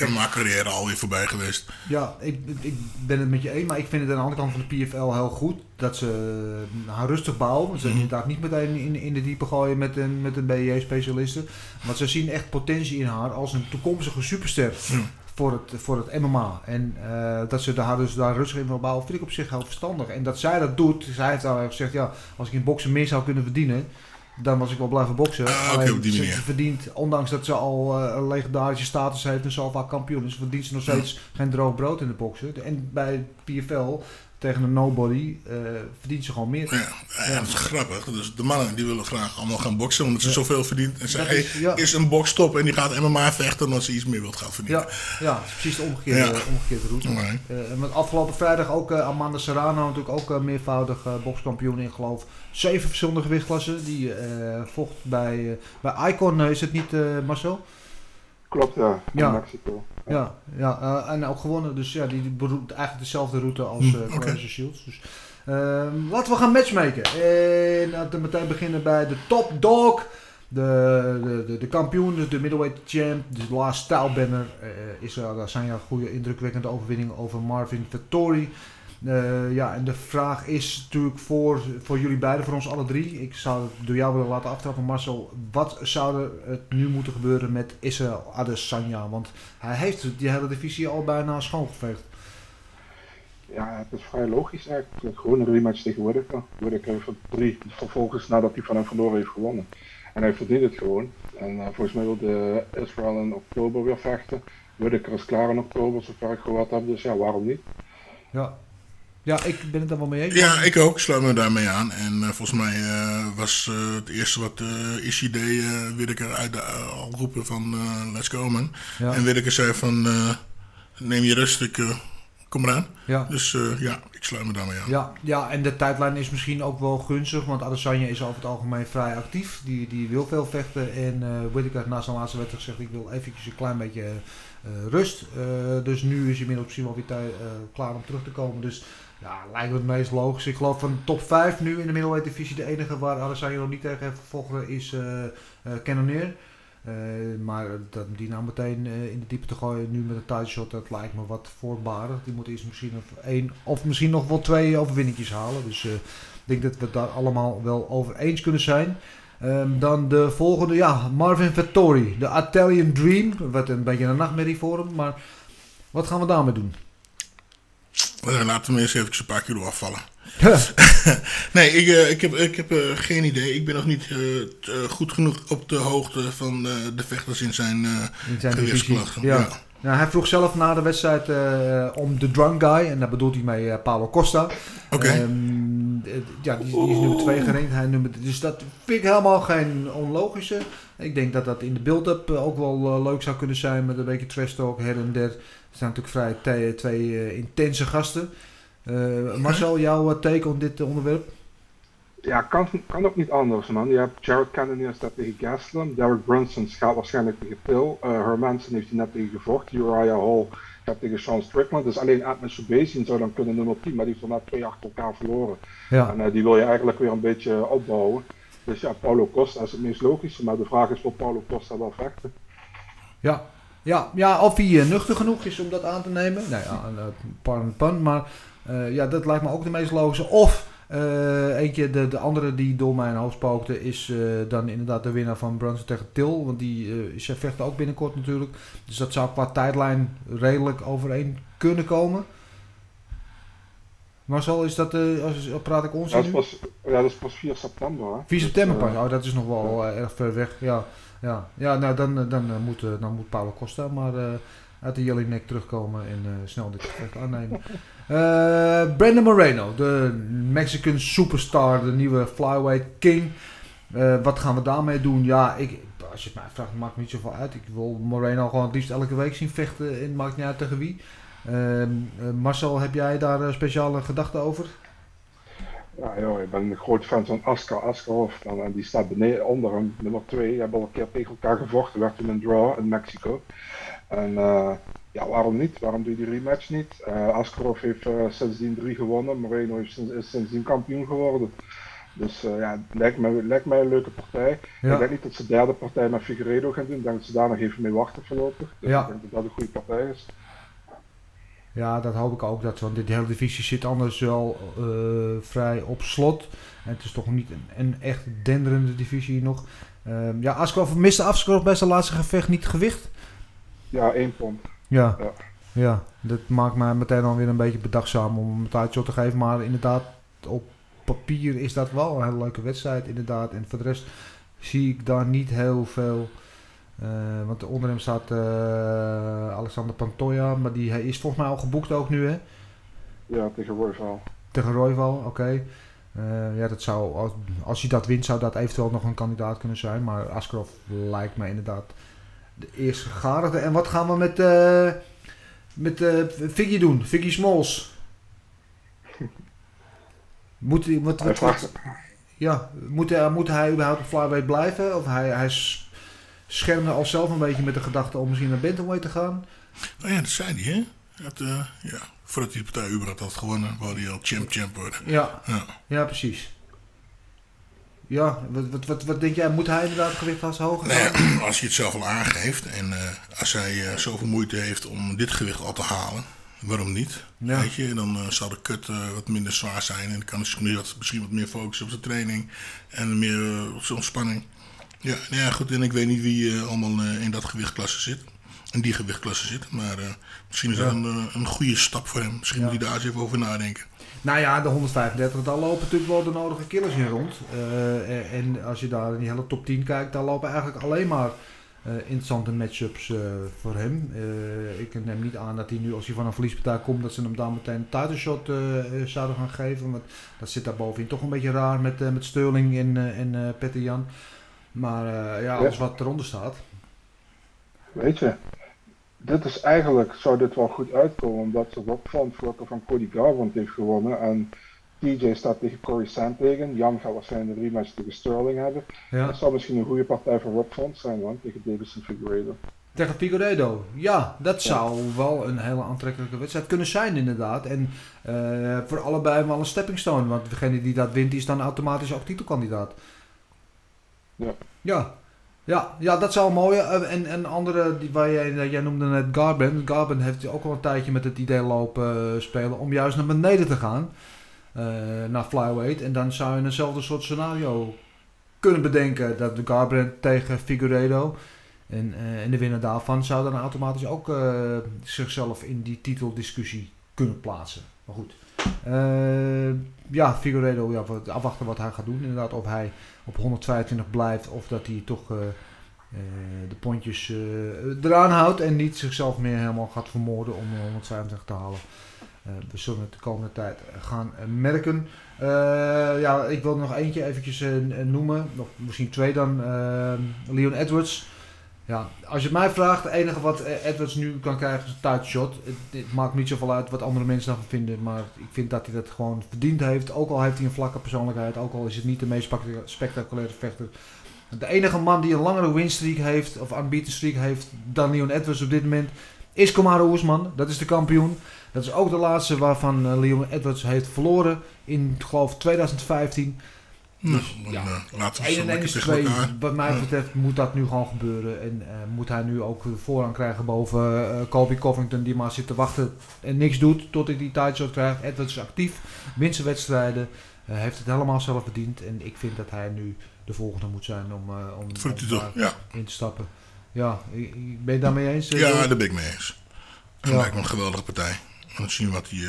in mijn carrière alweer voorbij geweest. Ja, ik, ik ben het met je eens, maar ik vind het aan de andere kant van de PFL heel goed dat ze haar rustig bouwen. Ze mm. inderdaad niet meteen in, in de diepe gooien met een, met een BJ-specialiste. Maar ze zien echt potentie in haar als een toekomstige superster. Mm. Voor het, voor het MMA. En uh, dat ze daar dus daar rustig in wil bouwen, vind ik op zich heel verstandig. En dat zij dat doet, zij heeft al gezegd, ja, als ik in boksen meer zou kunnen verdienen, dan was ik wel blijven boksen. Ah, Alleen ze, ze verdient, ondanks dat ze al eh, een legendarische status heeft en zo vaak kampioen is, verdient ze nog steeds geen droog brood in de boksen. En bij PFL tegen een nobody eh, verdient ze gewoon meer. Ja, ja, dat is grappig. Dus de mannen die willen graag allemaal gaan boksen omdat ze zoveel verdient. En zeggen, is- hey, ja. is een box en die gaat MMA vechten omdat ze iets meer wilt gaan verdienen. Ja, ja, het is precies de omgekeerde, Ja. omgekeerde route. Nee. Eh, want afgelopen vrijdag ook eh, Amanda Serrano, natuurlijk ook eh, meervoudig bokskampioen in geloof zeven verschillende gewichtklassen. Die eh, vocht bij, bij Icon, is het niet eh, Marcel? Klopt, ja. Ja. Mexico. Ja, ja eh, en ook gewonnen. Dus ja, die, beroept eigenlijk dezelfde route als eh. Clarence Shields. Dus, ehm, laten we gaan matchmaken. En laten we meteen beginnen bij de top dog. De, de, de, de kampioen, dus de middleweight champ, de last stijlbanner. eh Israël Adesanya, goede indrukwekkende overwinning over Marvin Vettori. Eh, ja, en de vraag is natuurlijk voor, voor jullie beiden, voor ons alle drie. Ik zou het door jou willen laten aftrappen, Marcel. Wat zou er het nu moeten gebeuren met Israël Adesanya? Want hij heeft die hele divisie al bijna schoongeveegd. Ja, het is vrij logisch eigenlijk. Gewoon een rematch tegen Whittaker. Whittaker heeft drie vervolgens nadat hij van hem verloren heeft gewonnen. En hij verdient het gewoon. En eh, volgens mij wilde Israël in oktober weer vechten. Whittaker is klaar in oktober, zover ik gehoord heb. Dus ja, waarom niet? Ja. Ja, ik ben het daar wel mee eens. Ja, ik ook. Sluit me daarmee aan. En eh, volgens mij eh, was eh, het eerste wat uh, Ishii deed, uh, Whittaker uit de, uh, al roepen van let's go man. Ja. En Whittaker zei van neem je rust, ik kom eraan. Ja. Dus ja, ik sluit me daarmee aan. Ja, ja, en de tijdlijn is misschien ook wel gunstig, want Adesanya is over het algemeen vrij actief. Die, die wil veel vechten en uh, Whittaker na zijn laatste wedstrijd zegt ik wil eventjes een klein beetje rust. Dus nu is hij inmiddels misschien wel weer klaar om terug te komen. Dus ja, lijkt me het meest logisch. Ik geloof van top 5 nu in de middleweight. De enige waar Adesanya nog niet tegen heeft gevochten is uh, uh, Cannonier. Uh, maar dat, die nou meteen in de diepe te gooien nu met een title shot, dat lijkt me wat voorbarig. Die moet eerst misschien of één of misschien nog wel twee overwinningjes halen. Dus ik denk dat we het daar allemaal wel over eens kunnen zijn. Um, dan de volgende, ja, Marvin Vettori, de Italian Dream. Wat een beetje een nachtmerrie voor hem, maar wat gaan we daarmee doen? Uh, laten we eerst even een paar kilo afvallen. nee, ik, uh, ik heb, ik heb uh, geen idee. Ik ben nog niet goed genoeg op de hoogte van de vechters in zijn, in zijn gewichtsklachten. Ja. Ja. Nou, hij vroeg zelf na de wedstrijd om de drunk guy. En daar bedoelt hij mee Paulo Costa. Oké. Okay. Um, ja, die, die, is nummer 2 gerankt. Hij nummer, dus dat vind ik helemaal geen onlogische. Ik denk dat dat in de build-up ook wel leuk zou kunnen zijn. Met een beetje trash talk her en der. Er zijn natuurlijk vrij twee, twee uh, intense gasten. Uh, Marcel, jouw take op dit onderwerp? Ja, kan, kan ook niet anders, man. Je hebt Jared Cannonier staat tegen Gastelum. Derek Brunson gaat waarschijnlijk tegen Till. Uh, Hermanson heeft hij net tegen gevochten. Uriah Hall tegen Sean Strickland. Dus alleen Atman Subasian zou dan kunnen nummer 10. Maar die heeft er net twee achter elkaar verloren. Ja. En uh, die wil je eigenlijk weer een beetje opbouwen. Dus ja, Paulo Costa is het meest logische. Maar de vraag is, wil Paulo Costa wel vechten? Ja, ja, ja, of hij uh, nuchter genoeg is om dat aan te nemen. Nou ja, pardon pun, maar uh, ja, dat lijkt me ook de meest logische. Of uh, eentje, de, de andere die door mijn hoofd spookte, is uh, dan inderdaad de winnaar van Brunson tegen Til. Want die uh, ze vechten ook binnenkort natuurlijk. Dus dat zou qua tijdlijn redelijk overeen kunnen komen. Marcel, is dat, als, praat ik ons ja, ja, dat is pas 4 september. Hè? 4 september pas, oh, dat is nog wel ja. erg ver weg. Ja, ja. ja nou, dan, dan, moet, dan moet Paulo Costa maar uit de Jelinek terugkomen en snel dit gevecht aannemen. Uh, Brandon Moreno, de Mexican superstar, de nieuwe flyweight king. Uh, wat gaan we daarmee doen? Ja, ik, als je het mij vraagt, maakt me niet zoveel uit. Ik wil Moreno gewoon het liefst elke week zien vechten en het maakt niet uit tegen wie. Marcel, heb jij daar speciale gedachten over? Ja, joh, ik ben een groot fan van Askar Askarov. En die staat beneden onder hem, nummer 2. Die hebben al een keer tegen elkaar gevochten. Werd toen een draw in Mexico. En uh, ja, waarom niet? Waarom doe je die rematch niet? Uh, Askarov heeft uh, sindsdien drie gewonnen. Moreno heeft sinds, is sindsdien kampioen geworden. Dus ja, lijkt mij, lijkt mij een leuke partij. Ja. Ik denk niet dat ze de derde partij met Figueredo gaan doen. Ik denk dat ze daar nog even mee wachten voorlopig. Dus ja. ik denk dat dat een goede partij is. Ja, dat hoop ik ook. Dat, want dit hele divisie zit anders wel uh, vrij op slot. En het is toch niet een, een echt denderende divisie nog. Uh, ja, Askarov miste Askarov bij zijn laatste gevecht niet gewicht. Ja, één pond. Ja. ja. ja. dat maakt mij meteen alweer een beetje bedachtzaam om een tijdshot te geven. Maar inderdaad, op papier is dat wel een hele leuke wedstrijd inderdaad. En voor de rest zie ik daar niet heel veel. eh, want onder hem staat eh, Alexander Pantoja, maar die hij is volgens mij al geboekt ook nu hè? Ja, tegen Royval. Tegen Royval, oké. Eh, ja, dat zou, als, als hij dat wint, zou dat eventueel nog een kandidaat kunnen zijn. Maar Askarov lijkt me inderdaad de eerste gegadigde. En wat gaan we met, eh met eh Figgy doen? Figgy Smalls. Moet, hij- wat, wat, ja, moet, hij, moet hij überhaupt op flyweight blijven? Of hij, hij schermde al zelf een beetje met de gedachte om misschien naar bantamweight te gaan? Oh ja, dat zei hij, hè? Dat, eh, ja, voordat hij de partij überhaupt had gewonnen, wou hij al champ-champ worden. Ja, Ja. ja precies. Ja, wat, wat, wat, wat denk jij? Moet hij inderdaad gewicht als hoger Nou gaan? ja, als hij het zelf al aangeeft en eh, als hij eh, zoveel moeite heeft om dit gewicht al te halen, waarom niet? Ja. Weet je, dan eh, zal de kut wat minder zwaar zijn en dan kan hij wat, misschien wat meer focussen op zijn training en meer op zijn ontspanning. Ja, nou ja, goed, en ik weet niet wie allemaal in dat gewichtklasse zit. In die gewichtklasse zit. Maar misschien is dat een, een goede stap voor hem. Misschien moet hij daar eens even over nadenken. Nou ja, de 135, daar lopen natuurlijk wel de nodige killers in rond. Eh, en als je daar in die hele top 10 kijkt, daar lopen eigenlijk alleen maar eh, interessante matchups eh, voor hem. Ik neem niet aan dat hij nu, als hij van een verliespartij komt, dat ze hem daar meteen een title shot eh, zouden gaan geven. Want dat zit daar bovenin toch een beetje raar met, met Sterling en, en Petter Jan. Maar ja, alles wat eronder staat. Weet je, dit is eigenlijk, zou dit wel goed uitkomen, omdat ze Rob Font voordat van Cody Garbrandt heeft gewonnen. En TJ staat tegen Corey Sandhagen. Jan gaat waarschijnlijk een rematch tegen Sterling hebben. Ja. Dat zou misschien een goede partij voor Rob Font zijn, man, tegen Davison Figueiredo. Tegen Figueiredo. Ja, dat zou wel een hele aantrekkelijke wedstrijd kunnen zijn inderdaad. En eh, voor allebei wel een stepping stone. Want degene die dat wint, is dan automatisch ook titelkandidaat. Ja. Ja. Ja, ja, dat zou mooi. eh, En en andere, die, waar jij, jij noemde net Garben. Garben heeft ook al een tijdje met het idee lopen eh, spelen om juist naar beneden te gaan. eh, naar flyweight. En dan zou je eenzelfde soort scenario kunnen bedenken. Dat de Garbrandt tegen Figueiredo. En, eh, en de winnaar daarvan zou dan automatisch ook eh, zichzelf in die titeldiscussie kunnen plaatsen. Maar goed. Eh, ja, Figueiredo, ja, afwachten wat hij gaat doen. Inderdaad, of hij op 122 blijft of dat hij toch eh, eh, de pontjes eh, eraan houdt en niet zichzelf meer helemaal gaat vermoorden om eh, 125 te halen. We zullen het de komende tijd gaan merken. Ja, ik wil nog eentje eventjes noemen. Nog misschien twee dan. Leon Edwards. Ja, als je mij vraagt, het enige wat eh, Edwards nu kan krijgen is een tight shot. Het, maakt niet zoveel uit wat andere mensen daarvan vinden, maar ik vind dat hij dat gewoon verdiend heeft. Ook al heeft hij een vlakke persoonlijkheid, ook al is het niet de meest spectac- spectaculaire vechter. De enige man die een langere winstreak heeft, of unbeaten streak heeft, dan Leon Edwards op dit moment, is Kamaru Usman. Dat is de kampioen. Dat is ook de laatste waarvan eh, Leon Edwards heeft verloren in, geloof, 2015. Dus, ja. eh, laten we 1 zo en 1 lekker is tegen 2. elkaar. Wat mij betreft moet dat nu gewoon gebeuren. En eh, moet hij nu ook voorrang krijgen boven eh Colby Covington, die maar zit te wachten en niks doet tot hij die tijdshot krijgt. Edwards is actief, wint zijn wedstrijden, heeft het helemaal zelf verdiend. En ik vind dat hij nu de volgende moet zijn om, om, om daar ja. in te stappen. Ja, ben je daarmee eens? Ja, daar ben ik mee eens. Dat lijkt me een geweldige partij. We zien wat hij,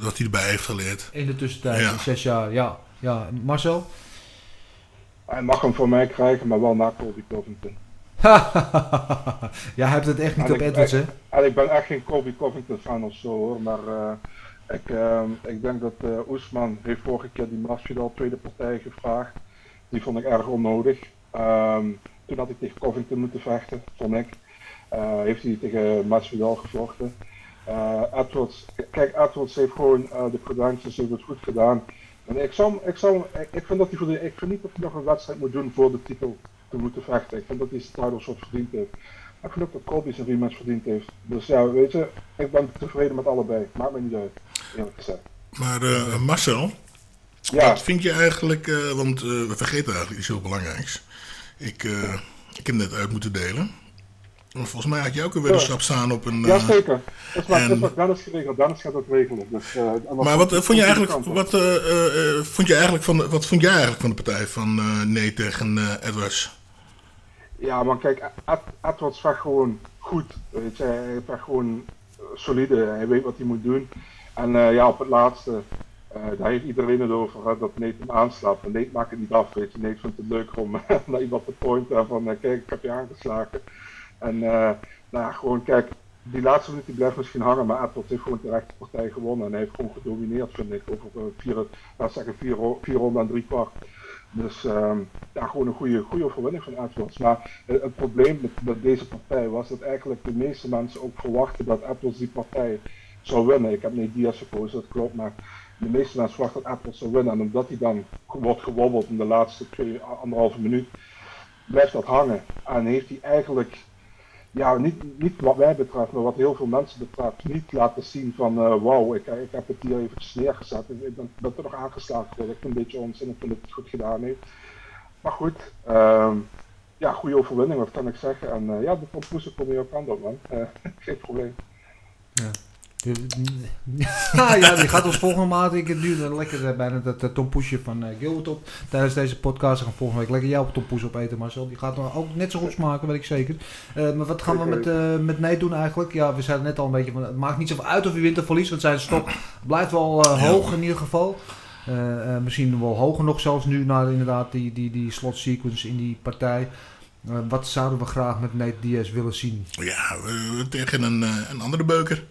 wat hij erbij heeft geleerd. In de tussentijd, in zes jaar, ja. Ja. Marcel? Hij mag hem voor mij krijgen, maar wel na Colby Covington. Jij hebt het echt niet En op ik- Edwards, hè? En ik ben echt geen Colby Covington fan of zo hoor, maar eh, ik, ehm, ik denk dat eh Oesman heeft vorige keer die Masvidal tweede partij gevraagd. Die vond ik erg onnodig. Ehm, toen had hij tegen Covington moeten vechten, vond ik. Eh, heeft hij tegen Masvidal gevochten. Edwards, kijk, Edwards heeft gewoon de credentials, heeft het goed gedaan. En ik, zou, ik, zou, ik, ik vind dat hij voor de, ik vind niet dat hij nog een wedstrijd moet doen voor de titel te moeten vechten. Ik vind dat hij zijn title shot verdiend heeft. Maar ik vind ook dat Colby zijn rematch verdiend heeft. Dus ja, weet je, ik ben tevreden met allebei. Maakt me niet uit, eerlijk gezegd. Maar eh, Marcel, Ja. wat vind je eigenlijk, eh, want eh, we vergeten eigenlijk iets heel belangrijks. Ik, ik heb net uit moeten delen. Volgens mij had jij ook een weddenschap staan op een... eh, ja, zeker. Dat is maar, en- dat Dennis geregeld. Dennis gaat dat regelen. Dus, eh, Maar wat eh, vond je eigenlijk, wat, eh, eh, eh, vond je eigenlijk van, wat vond jij eigenlijk van de partij van eh nee tegen eh, Edwards? Ja, maar kijk, Ed, Edwards vecht gewoon goed. Weet je, hij vecht gewoon eh, solide. Hij weet wat hij moet doen. En eh, ja, op het laatste Eh, daar heeft iedereen het over hè, dat Nate hem aanslaat. En Nate maakt het niet af, weet je. Nate vindt het leuk om naar iemand te pointen van, eh, kijk, ik heb je aangeslagen. En eh, nou gewoon, kijk, die laatste minuut die blijft misschien hangen, maar Edwards heeft gewoon de partij gewonnen. En hij heeft gewoon gedomineerd, vind ik, over eh, vier, laat zeggen, vier, vier ronden en drie kwart. Dus ehm, ja, gewoon een goede, goede overwinning van Edwards. Maar het probleem met, deze partij was dat eigenlijk de meeste mensen ook verwachten dat Edwards die partij zou winnen. Ik heb niet Diaz gekozen, dat klopt, maar de meeste mensen verwachten dat Edwards zou winnen. En omdat hij dan wordt gewobbeld in de laatste twee, anderhalve minuut, blijft dat hangen. En heeft hij eigenlijk, ja, niet, niet wat mij betreft, maar wat heel veel mensen betreft, niet laten zien van eh wauw, ik, ik heb het hier eventjes neergezet. Ik, ik ben, ben toch nog aangeslagen. Ik vind een beetje onzin, ik dat het goed gedaan heeft. Maar goed, ehm, ja, goede overwinning, wat kan ik zeggen. En eh, ja, de Tom Poesen komt hier ook aan man. Eh, geen probleem. Ja, ja, die gaat ons volgende maand. Ik nu dan lekker eh, bijna dat uh, tompoesje van eh, Gilbert op tijdens deze podcast. We gaan volgende week lekker jouw tompoes opeten, Marcel. Die gaat dan ook net zo goed smaken, weet ik zeker. Eh, maar wat gaan we met, eh met Nate doen eigenlijk? Ja, we zeiden net al een beetje van het maakt niet zoveel uit of je wint of verliest, want zijn stok blijft wel eh, hoog in ieder geval. Eh, eh, misschien wel hoger nog zelfs nu naar inderdaad die, die, die slot sequence in die partij. Eh, wat zouden we graag met Nate Diaz willen zien? Ja, tegen een, eh, een andere beuker.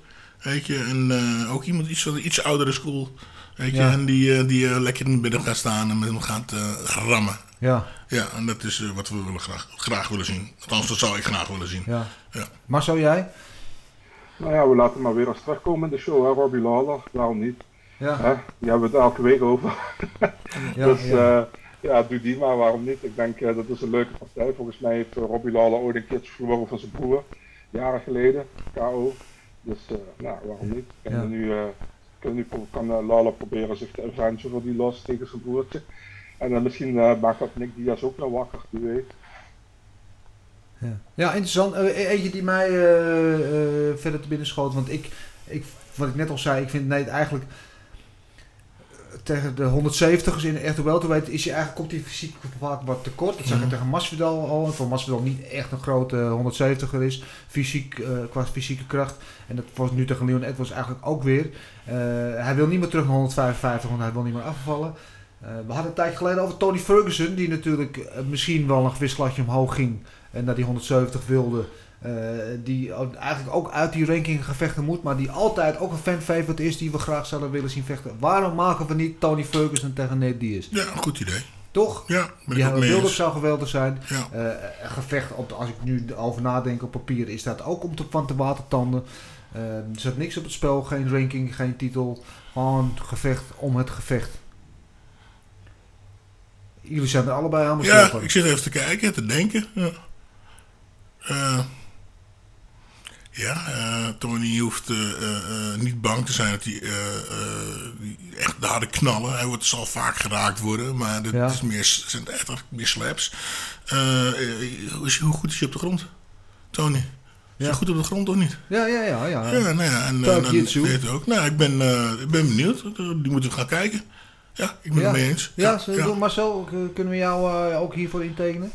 Weet je, en eh, ook iemand iets van een iets oudere school. Weet je, Ja. en die, eh, die eh, lekker in het midden gaat staan en met hem gaat rammen. Ja. Ja, en dat is eh, wat we willen graag, graag willen zien. Althans, dat zou ik graag willen zien. Ja. Ja. Marcel, jij? Nou ja, we laten hem maar weer eens terugkomen in de show, hè, Robbie Lawler. Waarom niet? Ja. Hè? Die hebben we het elke week over. Ja, dus ja. doe die maar, waarom niet? Ik denk eh, dat is een leuke partij. Volgens mij heeft Robbie Lawler ooit een keertje verloren van zijn broer. Jaren geleden, KO. Dus eh, nou, waarom niet? Ja. we nu, eh, kunnen nu kan eh, Lawler proberen zich te avengen voor die los tegen zijn broertje. En dan misschien maakt dat Nick Diaz ook wel wakker, wie weet. Ja, ja interessant. Eh, eentje die mij verder te binnen schoot. Want ik, ik, wat ik net al zei, ik vind nee, eigenlijk tegen de 170ers in de echte welterweight is je eigenlijk komt hij fysiek vaak wat tekort. Dat zag je Mhm. tegen Masvidal al. Voor Masvidal niet echt een grote 170er is. Fysiek, eh, qua fysieke kracht. En dat was nu tegen Leon Edwards eigenlijk ook weer. Eh, hij wil niet meer terug naar 155, want hij wil niet meer afvallen. Eh, we hadden een tijd geleden over Tony Ferguson, die natuurlijk misschien wel een gewichtsklasje omhoog ging en naar die 170 wilde. Eh, die eigenlijk ook uit die ranking gevechten moet, maar die altijd ook een fan favorite is die we graag zouden willen zien vechten. Waarom maken we niet Tony Ferguson tegen Nate Diaz? Ja, een goed idee. Toch? Ja, Die wilde zou geweldig zijn. Ja. Eh, een gevecht, op, de- als ik nu over nadenk op papier, is dat ook om te, van te watertanden. Eh, er zat niks op het spel, geen ranking, geen titel. Gewoon gevecht om het gevecht. Jullie zijn er allebei aan het Ja, ik zit even te kijken, te denken. Ja, Eh, ja eh, Tony hoeft eh, eh, niet bang te zijn dat hij echt de harde knallen. Hij wordt, zal vaak geraakt worden, maar Ja. is meer, zijn echt meer slaps. Hoe, is, hoe goed is hij op de grond, Tony? Is Ja. hij goed op de grond of niet? Ja, ja, ja. ja. Ja, nou ja, en, en, en weet ook. Nou, ik ben, ik ben benieuwd. Die moeten we gaan kijken. Ja, ik ben het mee eens. Ja, Marcel, kunnen we jou ook hiervoor intekenen?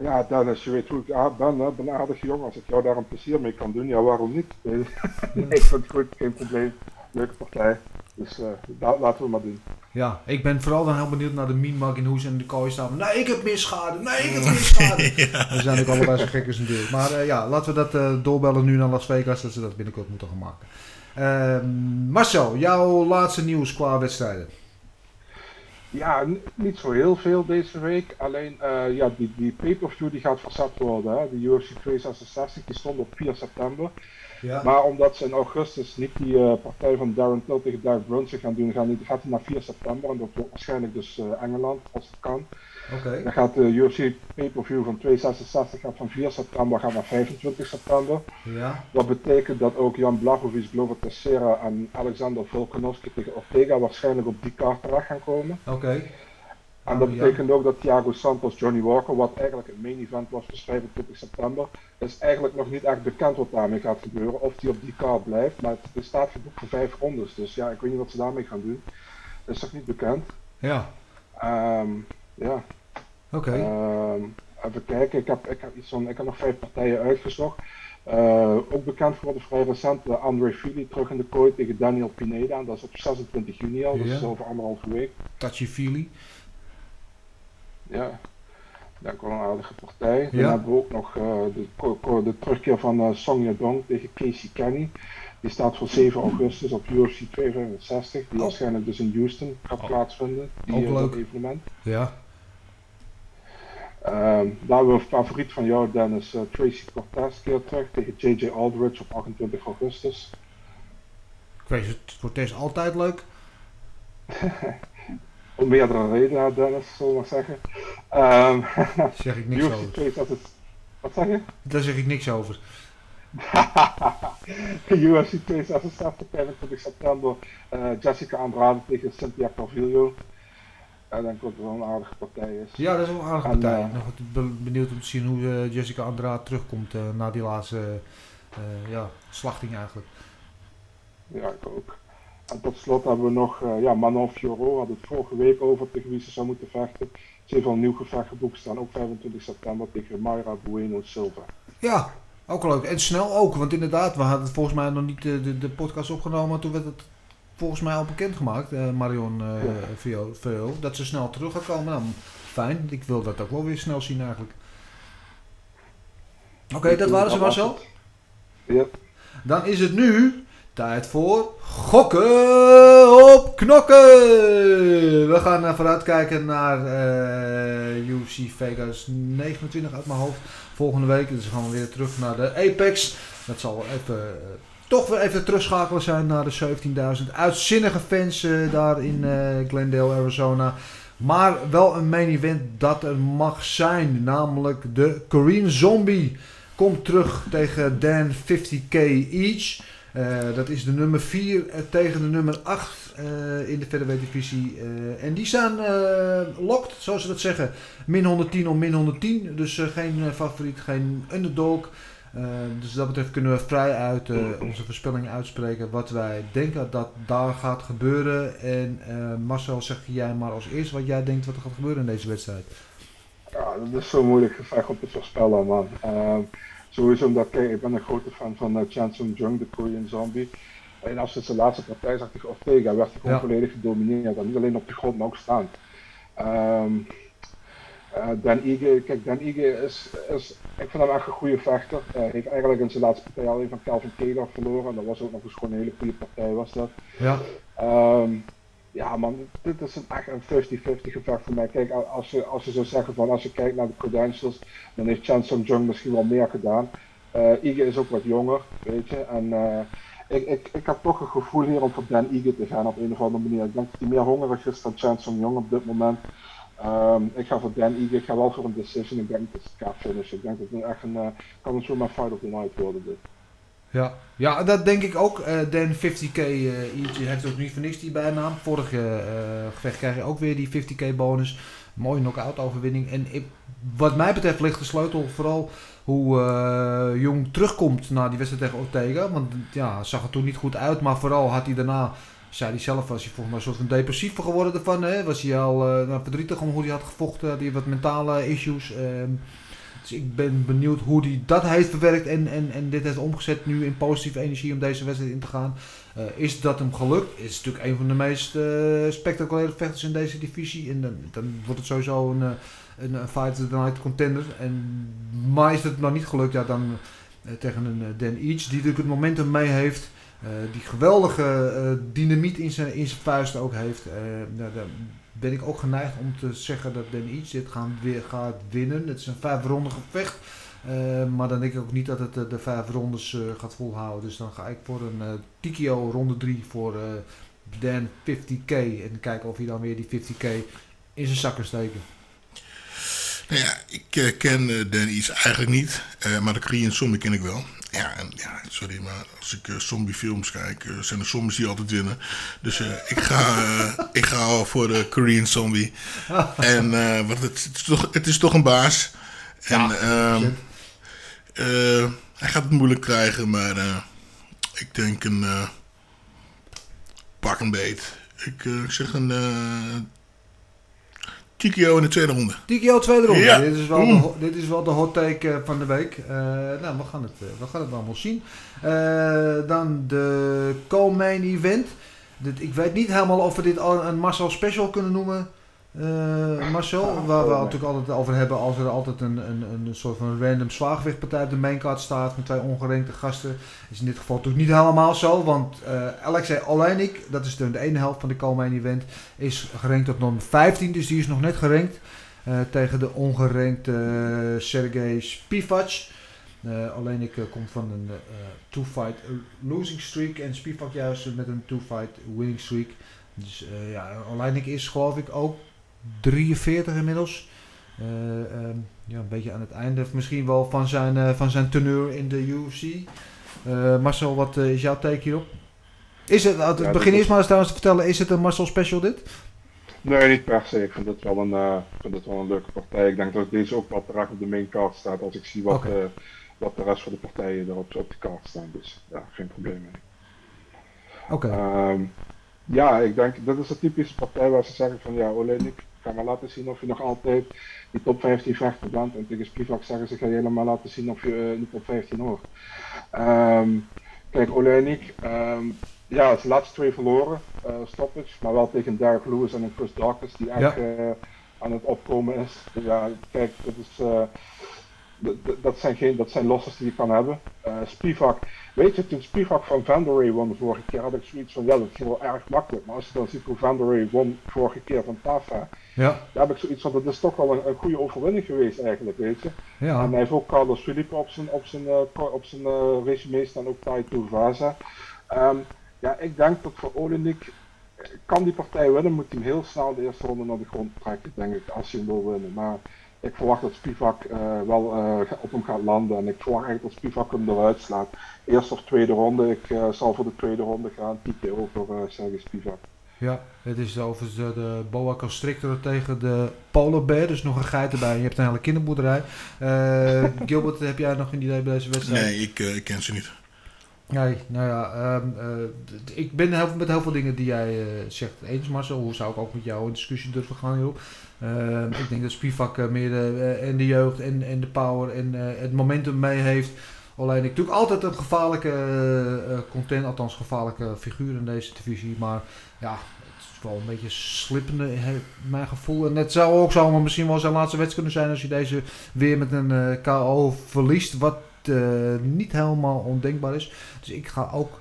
Ja, Dennis, je weet hoe ik ben, hè. Ik ben jongen. Als ik jou daar een plezier mee kan doen, ja, waarom niet? nee, ik vind het goed, geen probleem. Leuke partij. Dus eh, la- laten we maar doen. Ja, ik ben vooral dan heel benieuwd naar de mean mug in hoe ze in de kooi staan. Nee, ik heb meer schade. Nee, ik heb meer schade. We zijn ook allebei zo gek als een deur. Maar eh, ja, laten we dat eh, doorbellen nu naar Las Vegas, dat ze dat binnenkort moeten gaan maken. Ehm, Marcel, jouw laatste nieuws qua wedstrijden. Ja, niet zo heel veel deze week. Alleen, eh, ja, die, die pay-per-view die gaat verzet worden. Hè. De UFC 266 die stond op 4 september. Ja. Maar omdat ze in augustus niet die eh, partij van Darren Till tegen Dave Brunson gaan doen, gaan die, gaat hij naar 4 september. En dat wordt waarschijnlijk dus eh, Engeland, als het kan. Dan gaat de UFC pay-per-view van 266 gaat van 4 september gaat naar 25 september. Ja. Dat betekent dat ook Jan Blachowicz, Glover Teixeira en Alexander Volkanovski tegen Ortega waarschijnlijk op die kaart terecht gaan komen. Oké. En dat Oh, betekent ook dat Thiago Santos, Johnny Walker, wat eigenlijk een main event was voor 25 september, is eigenlijk nog niet echt bekend wat daarmee gaat gebeuren. Of die op die kaart blijft, maar het, staat geboekt voor vijf rondes. Dus ja, ik weet niet wat ze daarmee gaan doen. Dat is nog niet bekend. Ja. Ehm, ja. Oké. Ehm, even kijken, ik heb, ik, heb iets van, ik heb nog vijf partijen uitgezocht. Uh, ook bekend geworden vrij recent, uh, Andre Fili terug in de kooi tegen Daniel Pineda. Dat is op 26 juni al, dus over anderhalve week. Touchy Fili. Ja, dat is wel een aardige partij. Dan hebben we ook nog uh, de, de, terugkeer van uh, Song Yadong tegen Casey Kenny. Die staat voor 7 augustus op UFC 265, die oh. waarschijnlijk dus in Houston gaat oh. plaatsvinden. Die, ook leuk. evenement. Ja. Um, daar hebben we een favoriet van jou, Dennis, uh, Tracy Cortez keer terug tegen JJ Aldridge op 28 augustus. Tracy Cortez altijd leuk. Om meerdere redenen, Dennis, zullen we maar zeggen. Um, zeg ik niks over. 2, dat is, wat zeg je? Daar zeg ik niks over. UFC 266, 25 september, uh, Jessica Andrade tegen Cynthia Carvillo. Ja, denk dat het wel een aardige partij is. Ja, dat is wel een aardige en, partij. Uh, Nog benieuwd om te zien hoe uh, Jessica Andrade terugkomt uh, na die laatste ja, slachting eigenlijk. Ja, ik ook. En tot slot hebben we nog ja, Manon Fioro, had het vorige week over tegen wie ze zou moeten vechten. Ze heeft al een nieuw gevecht geboekt staan, ook 25 september tegen Mayra Bueno Silva. Ja, ook leuk. En snel ook, want inderdaad, we hadden volgens mij nog niet de, de, de podcast opgenomen. Toen werd het volgens mij al bekendgemaakt, uh, Marion uh. VO, dat ze snel terug gaat komen. Nou, fijn. Ik wil dat ook wel weer snel zien eigenlijk. Oké, okay, dat waren ze Marcel. Ja. Dan is het nu tijd voor gokken op knokken. We gaan uh, vooruitkijken naar uh, UFC Vegas 29 uit mijn hoofd. Volgende week, dus gaan we weer terug naar de Apex. Dat zal even toch weer even terugschakelen zijn naar de 17.000 uitzinnige fans uh, daar in uh, Glendale, Arizona. Maar wel een main event dat er mag zijn. Namelijk de Korean Zombie komt terug tegen Dan 50k each. Uh, dat is de nummer 4 tegen de nummer 8 in de featherweight divisie. en die staan locked, zoals ze dat zeggen. Min 110 om min 110. Dus geen favoriet, geen underdog. Uh, dus dat betreft kunnen we vrij uit uh, onze voorspellingen uitspreken wat wij denken dat daar gaat gebeuren. En uh, Marcel, zeg jij maar als eerste wat jij denkt wat er gaat gebeuren in deze wedstrijd. Ja, dat is zo moeilijk gevecht om te voorspellen, man. Ehm, sowieso omdat, kijk, ik ben een grote fan van uh, Chan Sung Jung, de Korean Zombie. En als het zijn laatste partij zag tegen Ortega, werd hij gewoon ja. volledig gedomineerd. En niet alleen op de grond, maar ook staan. Um, uh, Dan Ige, kijk, Dan Ige is, is, ik vind hem echt een goede vechter. Hij uh, heeft eigenlijk in zijn laatste partij alleen van Calvin Taylor verloren. En dat was ook nog eens gewoon een hele goede partij was dat. Ja. Um, ja man, dit is een, echt een 50-50 gevecht voor mij. Kijk, als je, als je zou zeggen van als je kijkt naar de credentials, dan heeft Chan Sung Jung misschien wel meer gedaan. Uh, Ige is ook wat jonger, weet je. En ik, ik, ik heb toch een gevoel hier om voor Dan Ige te gaan op een of andere manier. Ik denk dat hij meer hongerig is dan Chan Sung Jung op dit moment. Um, ik ga voor Dan Eagle, ik ga wel voor een decision. Ik denk dat het gaat finishen. Ik denk dat het echt een, uh, kan een soort fight of the night worden dit. Ja. ja, dat denk ik ook. Uh, Dan 50k uh, heeft ook niet voor niks die bijnaam. Vorige uh, gevecht krijg je ook weer die 50k bonus. Mooie knock-out overwinning. En wat mij betreft ligt de sleutel vooral hoe Jong terugkomt na die wedstrijd tegen Ortega. Want ja, zag er toen niet goed uit. Maar vooral had hij daarna zei hij zelf, was hij volgens mij een soort van depressief geworden ervan. Hè? Was hij al uh, verdrietig om hoe hij had gevochten, had hij wat mentale issues. Uh, dus ik ben benieuwd hoe hij dat heeft verwerkt en, en, en dit heeft omgezet nu in positieve energie om deze wedstrijd in te gaan. Uh, is dat hem gelukt? Is natuurlijk een van de meest uh, spectaculaire vechters in deze divisie. En dan, dan wordt het sowieso een, een, een fight of the night contender. En, maar is het nog niet gelukt, ja, dan tegen een Dan Each, die natuurlijk het momentum mee heeft. Uh, die geweldige uh, dynamiet in zijn, in zijn vuist ook heeft. Nou, daar ben ik ook geneigd om te zeggen dat Den Iets dit gaan, weer, gaat winnen. Het is een vijf ronde gevecht. maar dan denk ik ook niet dat het de vijf rondes gaat volhouden. Dus dan ga ik voor een Tikio ronde 3 voor Dan 50k. En kijken of hij dan weer die 50k in zijn zak kan steken. Nou ja, ik ken Dan Iets eigenlijk niet. maar de Korean Zombie ken ik wel. Ja, en, ja, sorry, maar als ik uh, zombiefilms kijk, uh, zijn er zombies die altijd winnen. Dus uh, ik, ga, ik ga voor de Korean Zombie. en wat het, het, is toch, het is toch een baas. En ja, hij gaat het moeilijk krijgen, maar ik denk een pak een beet. Ik, ik zeg een TKO in de tweede ronde. TKO tweede ronde. Ja. Dit, is wel de, Oeh. ho- dit is wel de hot take eh, van de week. Eh, nou, we gaan, het, eh, we gaan het allemaal zien. Dan de co-main event. Dit, ik weet niet helemaal of we dit al een Marcel special kunnen noemen. Eh, Marcel, waar we het natuurlijk altijd over hebben als er altijd een, een, een soort van random zwaargewichtpartij op de maincard staat met twee ongerenkte gasten. Is in dit geval natuurlijk niet helemaal zo, want eh Alexei Oleinik, dat is de, de ene helft van de co-main event, is gerankt op nummer 15, dus die is nog net gerankt. eh, tegen de ongerenkte Sergej Spivac. Oleinik eh, komt van een two-fight losing streak en Spivak juist met een two-fight winning streak. Dus ja, Oleinik is geloof ik ook 43 inmiddels. Ja, een beetje aan het einde misschien wel van zijn, van zijn teneur in de UFC. Marcel, wat is jouw take hierop? Is het, het begin is- maar eens trouwens te vertellen, is het een Marcel special dit? Nee, niet per se. Ik vind het wel een, vind het wel een leuke partij. Ik denk dat deze ook wel terecht op de main card staat als ik zie wat, wat de rest van de partijen erop op de kaart staan. Dus ja, geen probleem mee. Oké. Ja, ik denk dat is een typische partij waar ze zeggen van ja, Olenik, ga maar laten zien of je nog altijd die top 15 vechter bent. En tegen Spivak zeggen ze ga je helemaal laten zien of je eh, in de top 15 hoort. Ehm, kijk, Olenik, ehm, ja, zijn laatste twee verloren, eh stoppage, maar wel tegen Derek Lewis en een Chris Dawkins die echt Ja. eh, aan het opkomen is. Ja, kijk, dat is... dat zijn, geen, dat zijn losses die je kan hebben. Eh Spivak, weet je, toen Spivak van Vanderay won de vorige keer, had ik zoiets van, ja, dat ging wel erg makkelijk. Maar als je dan ziet hoe Vanderay won vorige keer van Tafa, Ja. daar heb ik zoiets van, dat is toch wel een, een goede overwinning geweest eigenlijk, weet je. Ja. En hij heeft ook Carlos Felipe op zijn, op zijn, eh, op zijn eh, resume staan, ook Tai Tuivasa. Ehm ja, ik denk dat voor Olenik, eh, kan die partij winnen, moet hij hem heel snel de eerste ronde naar de grond trekken, denk ik, als hij hem wil winnen. Maar ik verwacht dat Spivak eh, wel eh, op hem gaat landen en ik verwacht echt dat Spivak hem eruit slaat. Eerste of tweede ronde, ik eh, zal voor de tweede ronde gaan, voor uh, Sergej Spivak. Ja, het is overigens de, de boa constrictor tegen de polar bear. Dus nog een geit erbij. Je hebt een hele kinderboerderij. Eh, Gilbert, heb jij nog een idee bij deze wedstrijd? Nee, ik, ik ken ze niet. Nee, nou ja, ehm, eh, ik ben heel, met heel veel dingen die jij eh, zegt eens, Marcel. Hoe zou ik ook met jou in discussie durven gaan hierop? Ehm, ik denk dat Spivak eh, meer de, eh, en de jeugd en, de power en eh, het momentum mee heeft. Alleen ik natuurlijk altijd een gevaarlijke content, althans gevaarlijke figuur in deze divisie. Maar ja, het is wel een beetje slippende, mijn gevoel. En het zou ook zomaar misschien wel zijn laatste wedstrijd kunnen zijn als je deze weer met een KO verliest. Wat niet helemaal ondenkbaar is. Dus ik ga ook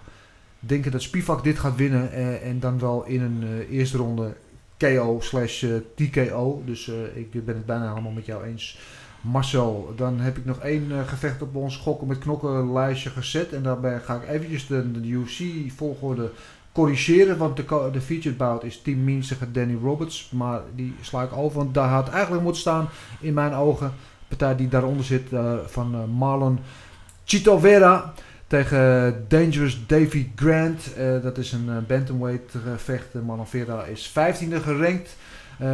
denken dat Spivak dit gaat winnen. en dan wel in een eerste ronde KO slash eh, TKO. Dus eh, ik ben het bijna helemaal met jou eens. Marcel, dan heb ik nog één eh, gevecht op ons gokken met knokken lijstje gezet. En daarbij ga ik eventjes de, de UFC volgorde corrigeren. Want de, de featured bout is Team tegen Danny Roberts. Maar die sla ik over. Want daar had eigenlijk moeten staan in mijn ogen. De partij die daaronder zit van Marlon Chito tegen Dangerous Davy Grant. Eh, dat is een eh, bantamweight gevecht. Uh, Marlon Vera is 15e gerankt. Eh,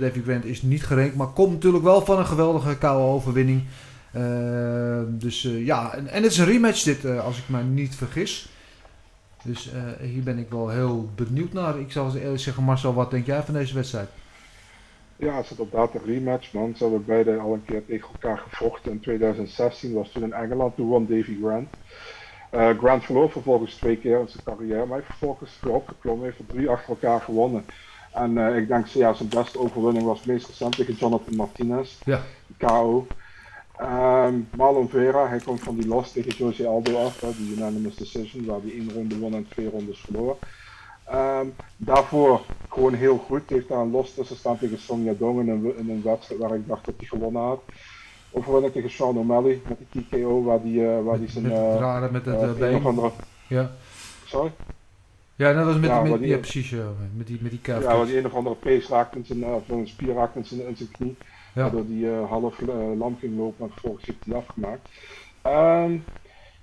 Davy Grant is niet gerankt, maar komt natuurlijk wel van een geweldige KO-overwinning. Eh, dus eh, ja, en, en het is een rematch dit, eh, als ik mij niet vergis. Dus eh, hier ben ik wel heel benieuwd naar. Ik eens eerlijk zeggen, Marcel, wat denk jij van deze wedstrijd? Ja, het is inderdaad een rematch, man. Ze hebben beide al een keer tegen elkaar gevochten. In 2016 was toen in Engeland, toen won Davy Grant. Eh, Grant verloor vervolgens twee keer in zijn carrière, maar hij heeft vervolgens weer opgeklommen, heeft er drie achter elkaar gewonnen. En eh, ik denk, ja, zijn beste overwinning was meest recent tegen Jonathan Martinez, Ja. KO. Ehm, Marlon Vera, hij komt van die los tegen Jose Aldo af, hè, die unanimous decision, waar hij één ronde won en twee rondes verloor. Ehm, daarvoor gewoon heel goed. Heeft daar een los tussen staan tegen Song Yadong in een, in een wedstrijd waar ik dacht dat hij gewonnen had. Overwinning tegen Sean O'Malley met de TKO waar die, eh, waar die zijn... met het eh, rare met het, eh, een been. of andere- Ja. Sorry? Ja, dat was met, Ja, met, die- ja precies, ja, met die, met die. Ja, waar die een of andere pees raakt in zijn, of een spier raakt in zijn, in zijn knie. Ja. Waardoor die half lam ging lopen en vervolgens heeft hij die afgemaakt. Ehm,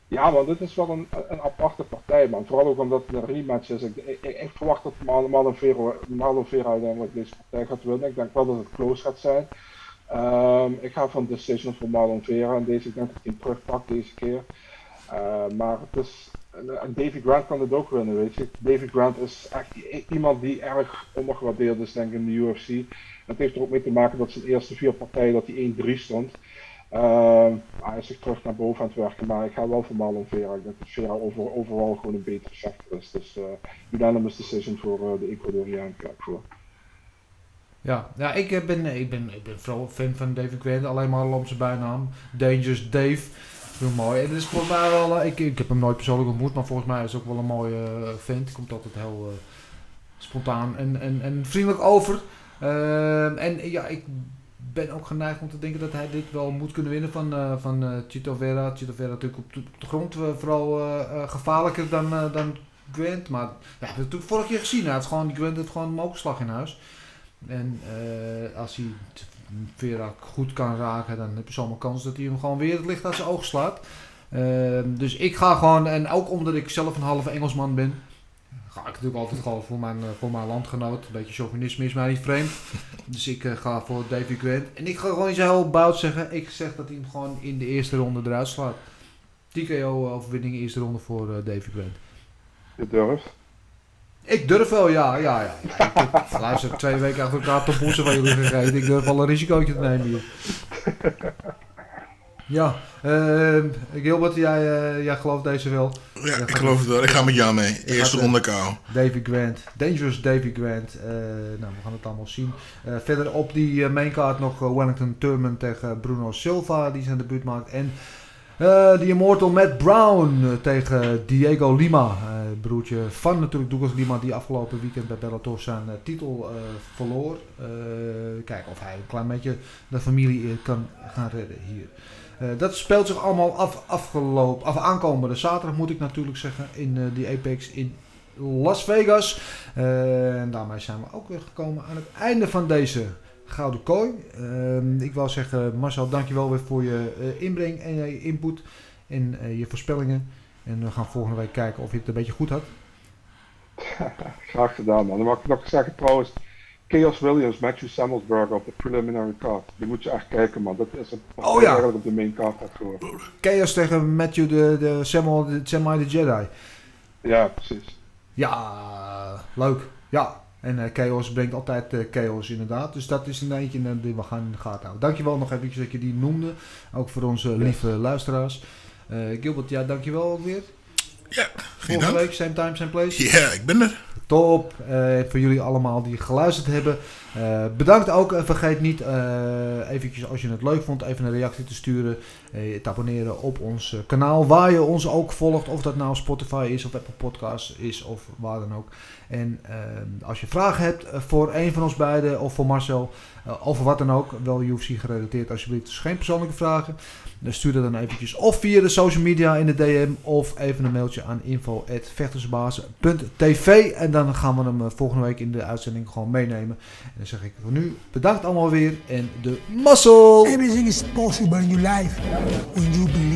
ja, man, dit is wel een, een aparte partij, man. Vooral ook omdat een rematch is. Ik, ik, ik verwacht dat Marlon Vera uiteindelijk deze partij gaat winnen. Ik denk wel dat het close gaat zijn. Ehm, ik ga van decision voor Marlon Vera en deze. Ik denk dat terugpakt deze keer. Eh, maar het is, Grant kan het ook winnen, weet je. Davy Grant is echt iemand die erg ondergewaardeerd is, denk ik, in de UFC. Dat heeft er ook mee te maken dat zijn eerste vier partijen dat hij 1-3 stond. Ehm, hij is zich terug naar boven aan het werken, maar ik ga wel voor Marlon Vera. Ik denk dat Vera over, overal gewoon een betere vechter is. Dus eh unanimous decision voor eh, de voor. Ja, ja ik, eh, ben, ik, ben, ik ben vooral fan van David Quinn. Alleen maar om zijn bijnaam. Dangerous Dave. Heel mooi. En is volgens mij eh, ik, ik heb hem nooit persoonlijk ontmoet, maar volgens mij is ook wel een mooie uh, vent. Komt altijd heel spontaan en, en, en vriendelijk over. Uh, en ja, ik ben ook geneigd om te denken dat hij dit wel moet kunnen winnen van, van Chito Vera. Chito Vera natuurlijk op de, grond vooral gevaarlijker dan, dan Gwent. Maar ja, we hebben het vorige keer gezien. Hij had gewoon, Gwent heeft gewoon een mokerslag in huis. En uh, als hij Vera goed kan raken, dan heb je zomaar kans dat hij hem gewoon weer het licht uit zijn oog slaat. Uh, dus ik ga gewoon, en ook omdat ik zelf een halve Engelsman ben, ga ik natuurlijk altijd gewoon voor mijn, voor mijn landgenoot. Een beetje chauvinisme is mij niet vreemd. Dus ik uh, ga voor Davy Grant. En ik ga gewoon iets heel bout zeggen. Ik zeg dat hij hem gewoon in de eerste ronde eruit slaat. TKO-overwinning eerste ronde voor Davy Grant. Je durft? Ik durf wel, ja, ja, ja. Ik luister, twee weken achter elkaar top van jullie gegeten. Ik durf wel een risicootje te nemen hier. Ja, uh, Gilbert, jij, uh, jij gelooft deze wel? Ja, ik geloof het wel. Ik ga met jou mee. Eerste ronde kou. Davy Grant, Dangerous Davy Grant. Uh, nou, we gaan het allemaal zien. verder op die maincard nog Wellington Turman tegen Bruno Silva, die zijn debuut maakt. En de Immortal Matt Brown uh, tegen Diego Lima. Uh, broertje van natuurlijk Douglas Lima die afgelopen weekend bij Bellator zijn titel verloor. kijken of hij een klein beetje de familie kan gaan redden hier. dat speelt zich allemaal af, afgelopen, af aankomende zaterdag moet ik natuurlijk zeggen in die Apex in Las Vegas. en daarmee zijn we ook weer gekomen aan het einde van deze Gouden Kooi. Uh, ik wil zeggen, Marcel, dankjewel weer voor je uh, inbreng en je input en uh, je voorspellingen. En we gaan volgende week kijken of je het een beetje goed had. Graag gedaan, man. Dan mag ik nog zeggen trouwens, Chaos Williams, Matthew Samuelsberger op de preliminary card. Die moet je echt kijken, man. Dat is een oh, ja. eigenlijk op de main card had gehoord. Chaos tegen Matthew de, de Samuel, de Samuel de Jedi. Ja, precies. Ja, leuk. Ja, en uh, Chaos brengt altijd uh, Chaos inderdaad. Dus dat is een eentje uh, die we gaan in de gaten houden. Dankjewel nog even dat je die noemde. Ook voor onze lieve yes. luisteraars. Gilbert, ja, dankjewel ook weer. Ja, Volgende dank. week, same time, same place. Ja, ik ben er. Top. voor jullie allemaal die geluisterd hebben. bedankt ook. vergeet niet eventjes als je het leuk vond even een reactie te sturen. te abonneren op ons kanaal. Waar je ons ook volgt. Of dat nou Spotify is of Apple Podcasts is of waar dan ook. En als je vragen hebt voor een van ons beiden of voor Marcel, uh, over wat dan ook, wel UFC gerelateerd alsjeblieft. Dus geen persoonlijke vragen. Dan stuur dat dan eventjes of via de social media in de DM of even een mailtje aan info.vechtersbazen.tv en dan gaan we hem uh, volgende week in de uitzending gewoon meenemen. En dan zeg ik voor nu bedankt allemaal weer en de muscle! Everything is possible in your life when you believe.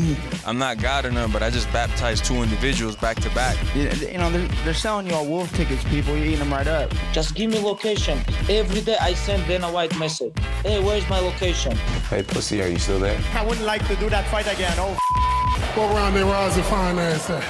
I'm not God or none, but I just baptized two individuals back to back. You, you know, they're, they're selling you all wolf tickets, people. You're eating them right up. Just give me location. Every day I send Dana White message. Hey, where's my location? Hey, pussy, are you still there? I wouldn't like to do that fight again. Oh, What round they rise and fine ass at?